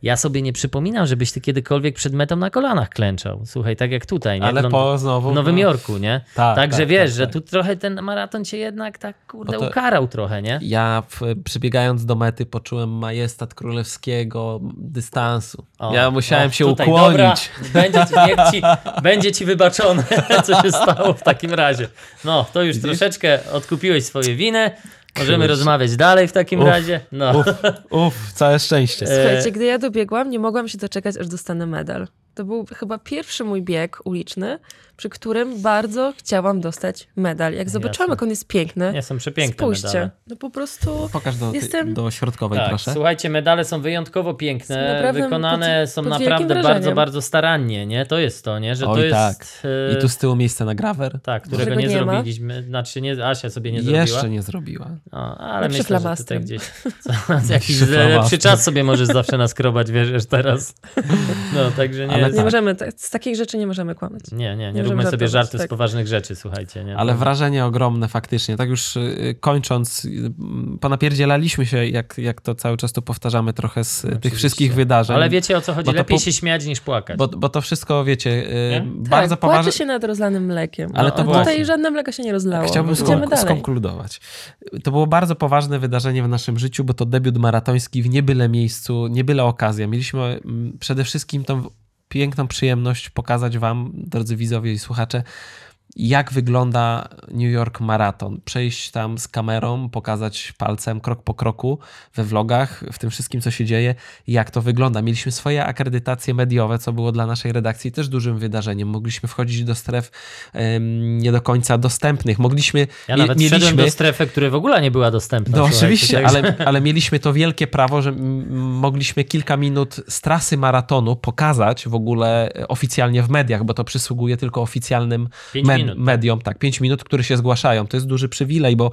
Ja sobie nie przypominam, żebyś ty kiedykolwiek przed metą na kolanach klęczał. Słuchaj, tak jak tutaj, nie? Ale Lond- po znowu... w Nowym no, Jorku, nie? Tak, Także tak, wiesz, tak, że tak. tu trochę ten maraton cię jednak tak, kurde, to- ukarał trochę, nie? Ja w, przybiegając do mety poczułem majestat królewskiego dystansu. O, ja musiałem o, się tutaj, ukłonić. Dobra, będzie, ci, niech ci, będzie ci wybaczone, co się stało w takim razie. No, to już troszeczkę odkupiłeś swoje winy. Możemy rozmawiać dalej w takim Uff, razie. No. Uf, uf, całe szczęście. E, Słuchajcie, gdy ja dobiegłam, nie mogłam się doczekać, aż dostanę medal. To był chyba pierwszy mój bieg uliczny, przy którym bardzo chciałam dostać medal. Jak zobaczyłam, Jasne. jak on jest piękny, Nie, są przepiękne spójrzcie, medale. no po prostu Pokaż do, Jestem- do środkowej, Tak, proszę. słuchajcie, medale są wyjątkowo piękne, naprawdę wykonane pod- są pod naprawdę wrażeniem. bardzo, bardzo starannie, nie? To jest to, nie? Że to Oj, jest... tak. e, I tu z tyłu miejsce na grawer. Tak, którego nie, nie ma. zrobiliśmy. Znaczy, nie, Asia sobie nie zrobiła. Jeszcze nie zrobiła. No, ale Lepszy myślę, że tutaj gdzieś co, jakiś Lepszy czas sobie możesz zawsze naskrobać, wiesz, teraz. No, także nie, Ale nie tak. możemy, tak- z takich rzeczy nie możemy kłamać. Nie, nie, nie, Nie róbmy sobie żartów z tak. poważnych rzeczy, słuchajcie. Nie? Ale wrażenie ogromne faktycznie. Tak już y, kończąc, y, ponapierdzielaliśmy się, jak, jak to cały czas tu powtarzamy trochę z y, tych Oczywiście. wszystkich wydarzeń. Ale wiecie o co chodzi, lepiej po- się śmiać niż płakać. Bo, bo to wszystko, wiecie, Nie? bardzo tak, poważne. się nad rozlanym mlekiem. Ale Ale to właśnie. tutaj żadne mleko się nie rozlało. Chciałbym dalej. skonkludować. To było bardzo poważne wydarzenie w naszym życiu, bo to debiut maratoński w niebyle miejscu, niebyle okazja. Mieliśmy mm, przede wszystkim tą piękną przyjemność pokazać wam, drodzy widzowie i słuchacze, jak wygląda New York Marathon. Przejść tam z kamerą, pokazać palcem krok po kroku we vlogach, w tym wszystkim, co się dzieje, jak to wygląda. Mieliśmy swoje akredytacje mediowe, co było dla naszej redakcji też dużym wydarzeniem. Mogliśmy wchodzić do stref em, nie do końca dostępnych. Mogliśmy, ja nawet wszedłem mieliśmy, do strefy, która w ogóle nie była dostępna. no oczywiście, także- ale, ale mieliśmy to wielkie prawo, że mogliśmy kilka minut z trasy maratonu pokazać w ogóle e, oficjalnie w mediach, bo to przysługuje tylko oficjalnym Pięć me- minut, tak. mediom, tak, pięć minut, które się zgłaszają. To jest duży przywilej, bo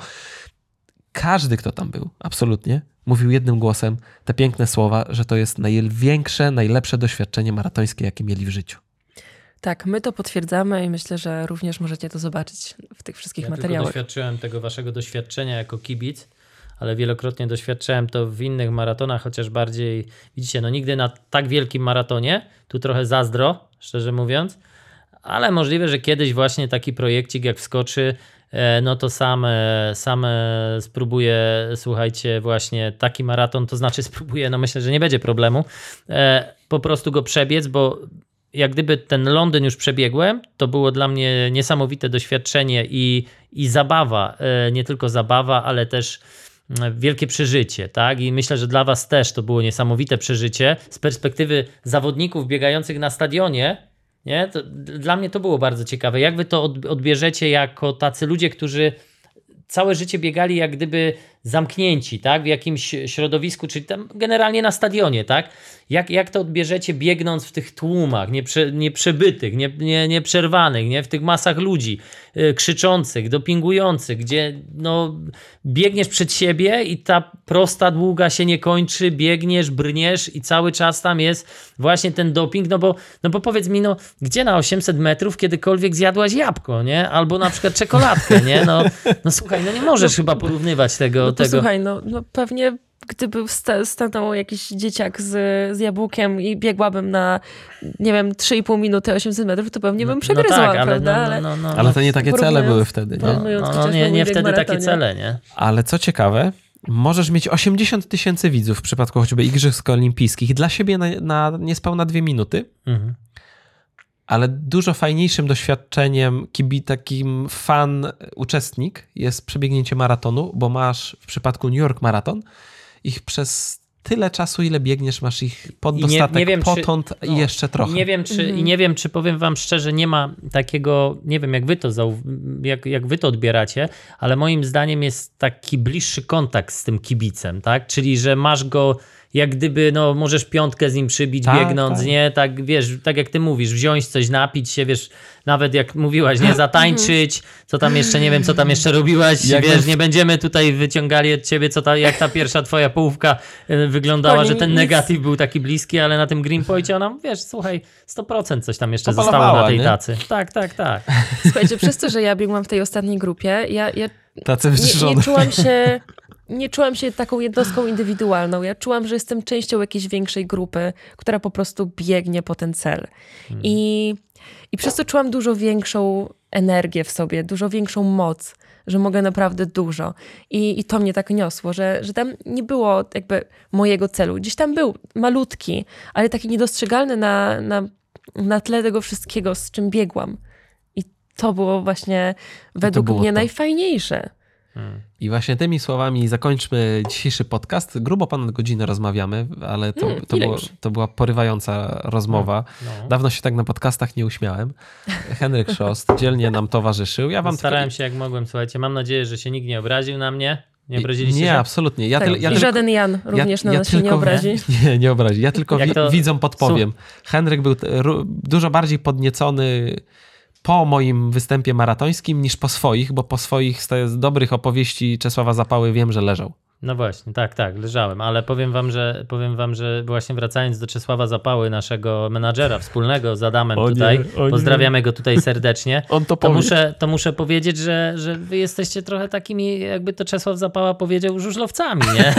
każdy, kto tam był, absolutnie, mówił jednym głosem te piękne słowa, że to jest największe, najlepsze doświadczenie maratońskie, jakie mieli w życiu. Tak, my to potwierdzamy i myślę, że również możecie to zobaczyć w tych wszystkich Ja materiałach. doświadczyłem tego waszego doświadczenia jako kibic, ale wielokrotnie doświadczałem to w innych maratonach, chociaż bardziej, widzicie, no nigdy na tak wielkim maratonie, tu trochę zazdro, szczerze mówiąc, ale możliwe, że kiedyś właśnie taki projekcik jak wskoczy, e, no to sam, e, sam e, spróbuję, słuchajcie, właśnie taki maraton, to znaczy spróbuję, no myślę, że nie będzie problemu, po prostu go przebiec, bo jak gdyby ten Londyn już przebiegłem, to było dla mnie niesamowite doświadczenie i, i zabawa, nie tylko zabawa, ale też mm, wielkie przeżycie, tak? I myślę, że dla Was też to było niesamowite przeżycie z perspektywy zawodników biegających na stadionie. Nie? To, dla mnie to było bardzo ciekawe. Jak Wy to od- odbierzecie jako tacy ludzie, którzy całe życie biegali jak gdyby zamknięci, tak? W jakimś środowisku, czy tam generalnie na stadionie, tak? Jak, jak to odbierzecie biegnąc w tych tłumach, nieprze, nieprzebytych, nie, nie, nieprzerwanych, nie? W tych masach ludzi y, krzyczących, dopingujących, gdzie no, biegniesz przed siebie i ta prosta długa się nie kończy, biegniesz, brniesz i cały czas tam jest właśnie ten doping, no bo, no bo powiedz mi, no gdzie na 800 metrów kiedykolwiek zjadłaś jabłko, nie? Albo na przykład czekoladkę, nie? No, no słuchaj, no nie możesz chyba porównywać tego. No tego. posłuchaj, no, no pewnie gdyby sta- stanął jakiś dzieciak z, z jabłkiem i biegłabym na, nie wiem, 3,5 minuty 800 metrów, to pewnie bym przegryzła, no tak, ale, prawda? no, no, no, no, Ale to nie takie cele były wtedy, nie? no, no, no, nie, nie wtedy takie cele, nie? Ale co ciekawe, możesz mieć 80 tysięcy widzów w przypadku choćby Igrzysk Olimpijskich dla siebie na, na niespełna dwie minuty, Mhm. Ale dużo fajniejszym doświadczeniem, kibi, takim fan, uczestnik jest przebiegnięcie maratonu, bo masz w przypadku New York Marathon ich przez tyle czasu, ile biegniesz, masz ich pod I nie- dostatek, nie wiem, czy- potąd no, i jeszcze trochę. Nie wiem, czy, Mhm. I nie wiem, czy powiem wam szczerze, nie ma takiego, nie wiem jak wy to, jak, jak wy to odbieracie, ale moim zdaniem jest taki bliższy kontakt z tym kibicem, tak? Czyli, że masz go jak gdyby, no możesz piątkę z nim przybić, Tak, biegnąc, tak. nie? Tak, wiesz, tak jak ty mówisz, wziąć coś, napić się, wiesz, nawet jak mówiłaś, nie? Zatańczyć, co tam jeszcze, nie wiem, co tam jeszcze robiłaś, Jak wiesz, w- nie będziemy tutaj wyciągali od ciebie, co ta, jak ta pierwsza twoja połówka y, wyglądała, Spokojnie, że ten nic- negatyw był taki bliski, ale na tym Greenpointie ona, wiesz, słuchaj, 100% coś tam jeszcze zostało na tej nie? tacy. Tak, tak, tak. Słuchajcie, przez to, że ja biegłam w tej ostatniej grupie, ja, ja Tacy nie, nie czułam się... Nie czułam się taką jednostką indywidualną. Ja czułam, że jestem częścią jakiejś większej grupy, która po prostu biegnie po ten cel. I, I przez to czułam dużo większą energię w sobie, dużo większą moc, że mogę naprawdę dużo. I, i to mnie tak niosło, że, że tam nie było jakby mojego celu. Gdzieś tam był malutki, ale taki niedostrzegalny na, na, na tle tego wszystkiego, z czym biegłam. I to było właśnie według było mnie to. najfajniejsze. I właśnie tymi słowami zakończmy dzisiejszy podcast. Grubo ponad godzinę rozmawiamy, ale to, Mm, to, było, to była porywająca rozmowa. No. Dawno się tak na podcastach nie uśmiałem. Henryk Szost dzielnie nam towarzyszył. Ja wam Starałem tylko... się jak mogłem, słuchajcie. Mam nadzieję, że się nikt nie obraził na mnie. Nie obraziliście Nie, się? absolutnie. Ja, tak, tyl, ja I tylko, żaden Jan również na nas się nie obrazi. Nie, nie obrazi. Ja tylko wi- to- widzom podpowiem. Henryk był t- ru- dużo bardziej podniecony po moim występie maratońskim niż po swoich, bo po swoich z dobrych opowieści Czesława Zapały wiem, że leżał. No właśnie, tak, tak, leżałem, ale powiem wam, że powiem wam, że właśnie wracając do Czesława Zapały, naszego menadżera wspólnego z Adamem O nie, tutaj, nie. pozdrawiamy go tutaj serdecznie. On to To powie. muszę, to muszę powiedzieć, że, że wy jesteście trochę takimi, jakby to Czesław Zapała powiedział, żużlowcami, nie?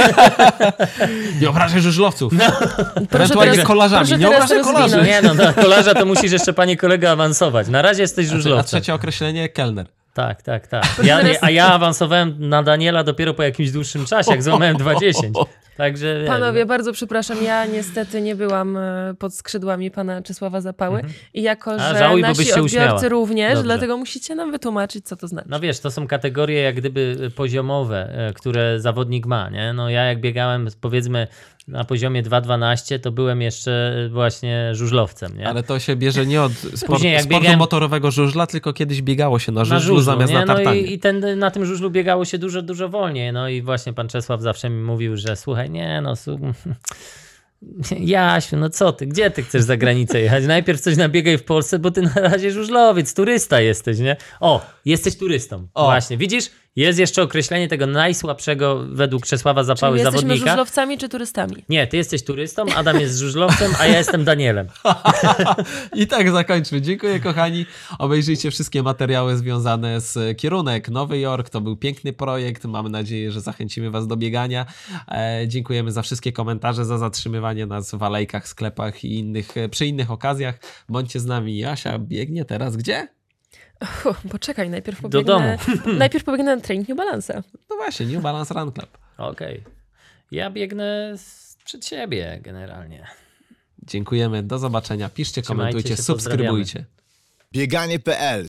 Nie obrażaj żużlowców. Proszę Ewentualnie teraz- kolarzami. proszę Nie obrażaj kolarzy. Nie no, do kolarza to musisz jeszcze, panie kolego, awansować. Na razie jesteś A żużlowcem. trzecie określenie kelner. Tak, tak, tak. Ja, a ja awansowałem na Daniela dopiero po jakimś dłuższym czasie, jak złamałem 2.10. Także Panowie, bardzo przepraszam, ja niestety nie byłam e, pod skrzydłami pana Czesława Zapały i jako, Mhm. Że żałuj, nasi się odbiorcy również, Dobrze. dlatego musicie nam wytłumaczyć, co to znaczy. No wiesz, to są kategorie jak gdyby poziomowe, e, które zawodnik ma, nie? No ja jak biegałem powiedzmy na poziomie 2.12, to byłem jeszcze właśnie żużlowcem, nie? Ale to się bierze nie od sport, Później jak sportu biegałem- motorowego żużla, tylko kiedyś biegało się na na żużlu, żużlu, zamiast nie? na No tartanie. i, i ten, na tym żużlu biegało się dużo, dużo wolniej. No i właśnie pan Czesław zawsze mi mówił, że słuchaj, nie no, su- Jasiu, no co ty, gdzie ty chcesz za granicę jechać? Najpierw coś nabiegaj w Polsce, bo ty na razie żużlowiec, turysta jesteś, nie? O, jesteś turystą. O. Właśnie, widzisz? Jest jeszcze określenie tego najsłabszego według Czesława Zapały Czyli jesteśmy zawodnika. żużlowcami czy turystami? Nie, ty jesteś turystą, Adam jest żużlowcem, a ja jestem Danielem. I tak zakończmy. Dziękuję kochani. Obejrzyjcie wszystkie materiały związane z kierunek Nowy Jork. To był piękny projekt. Mamy nadzieję, że zachęcimy Was do biegania. E, dziękujemy za wszystkie komentarze, za zatrzymywanie nas w alejkach, sklepach i innych, przy innych okazjach. Bądźcie z nami. Jasia biegnie teraz gdzie? Poczekaj, najpierw Do pobiegnę, najpierw pobiegnę na trening New Balance'a. No właśnie, New Balance Run Club. Okej. Ja biegnę z- przed siebie generalnie. Dziękujemy. Do zobaczenia. Piszcie, Trzymajcie komentujcie, się, subskrybujcie. Bieganie.pl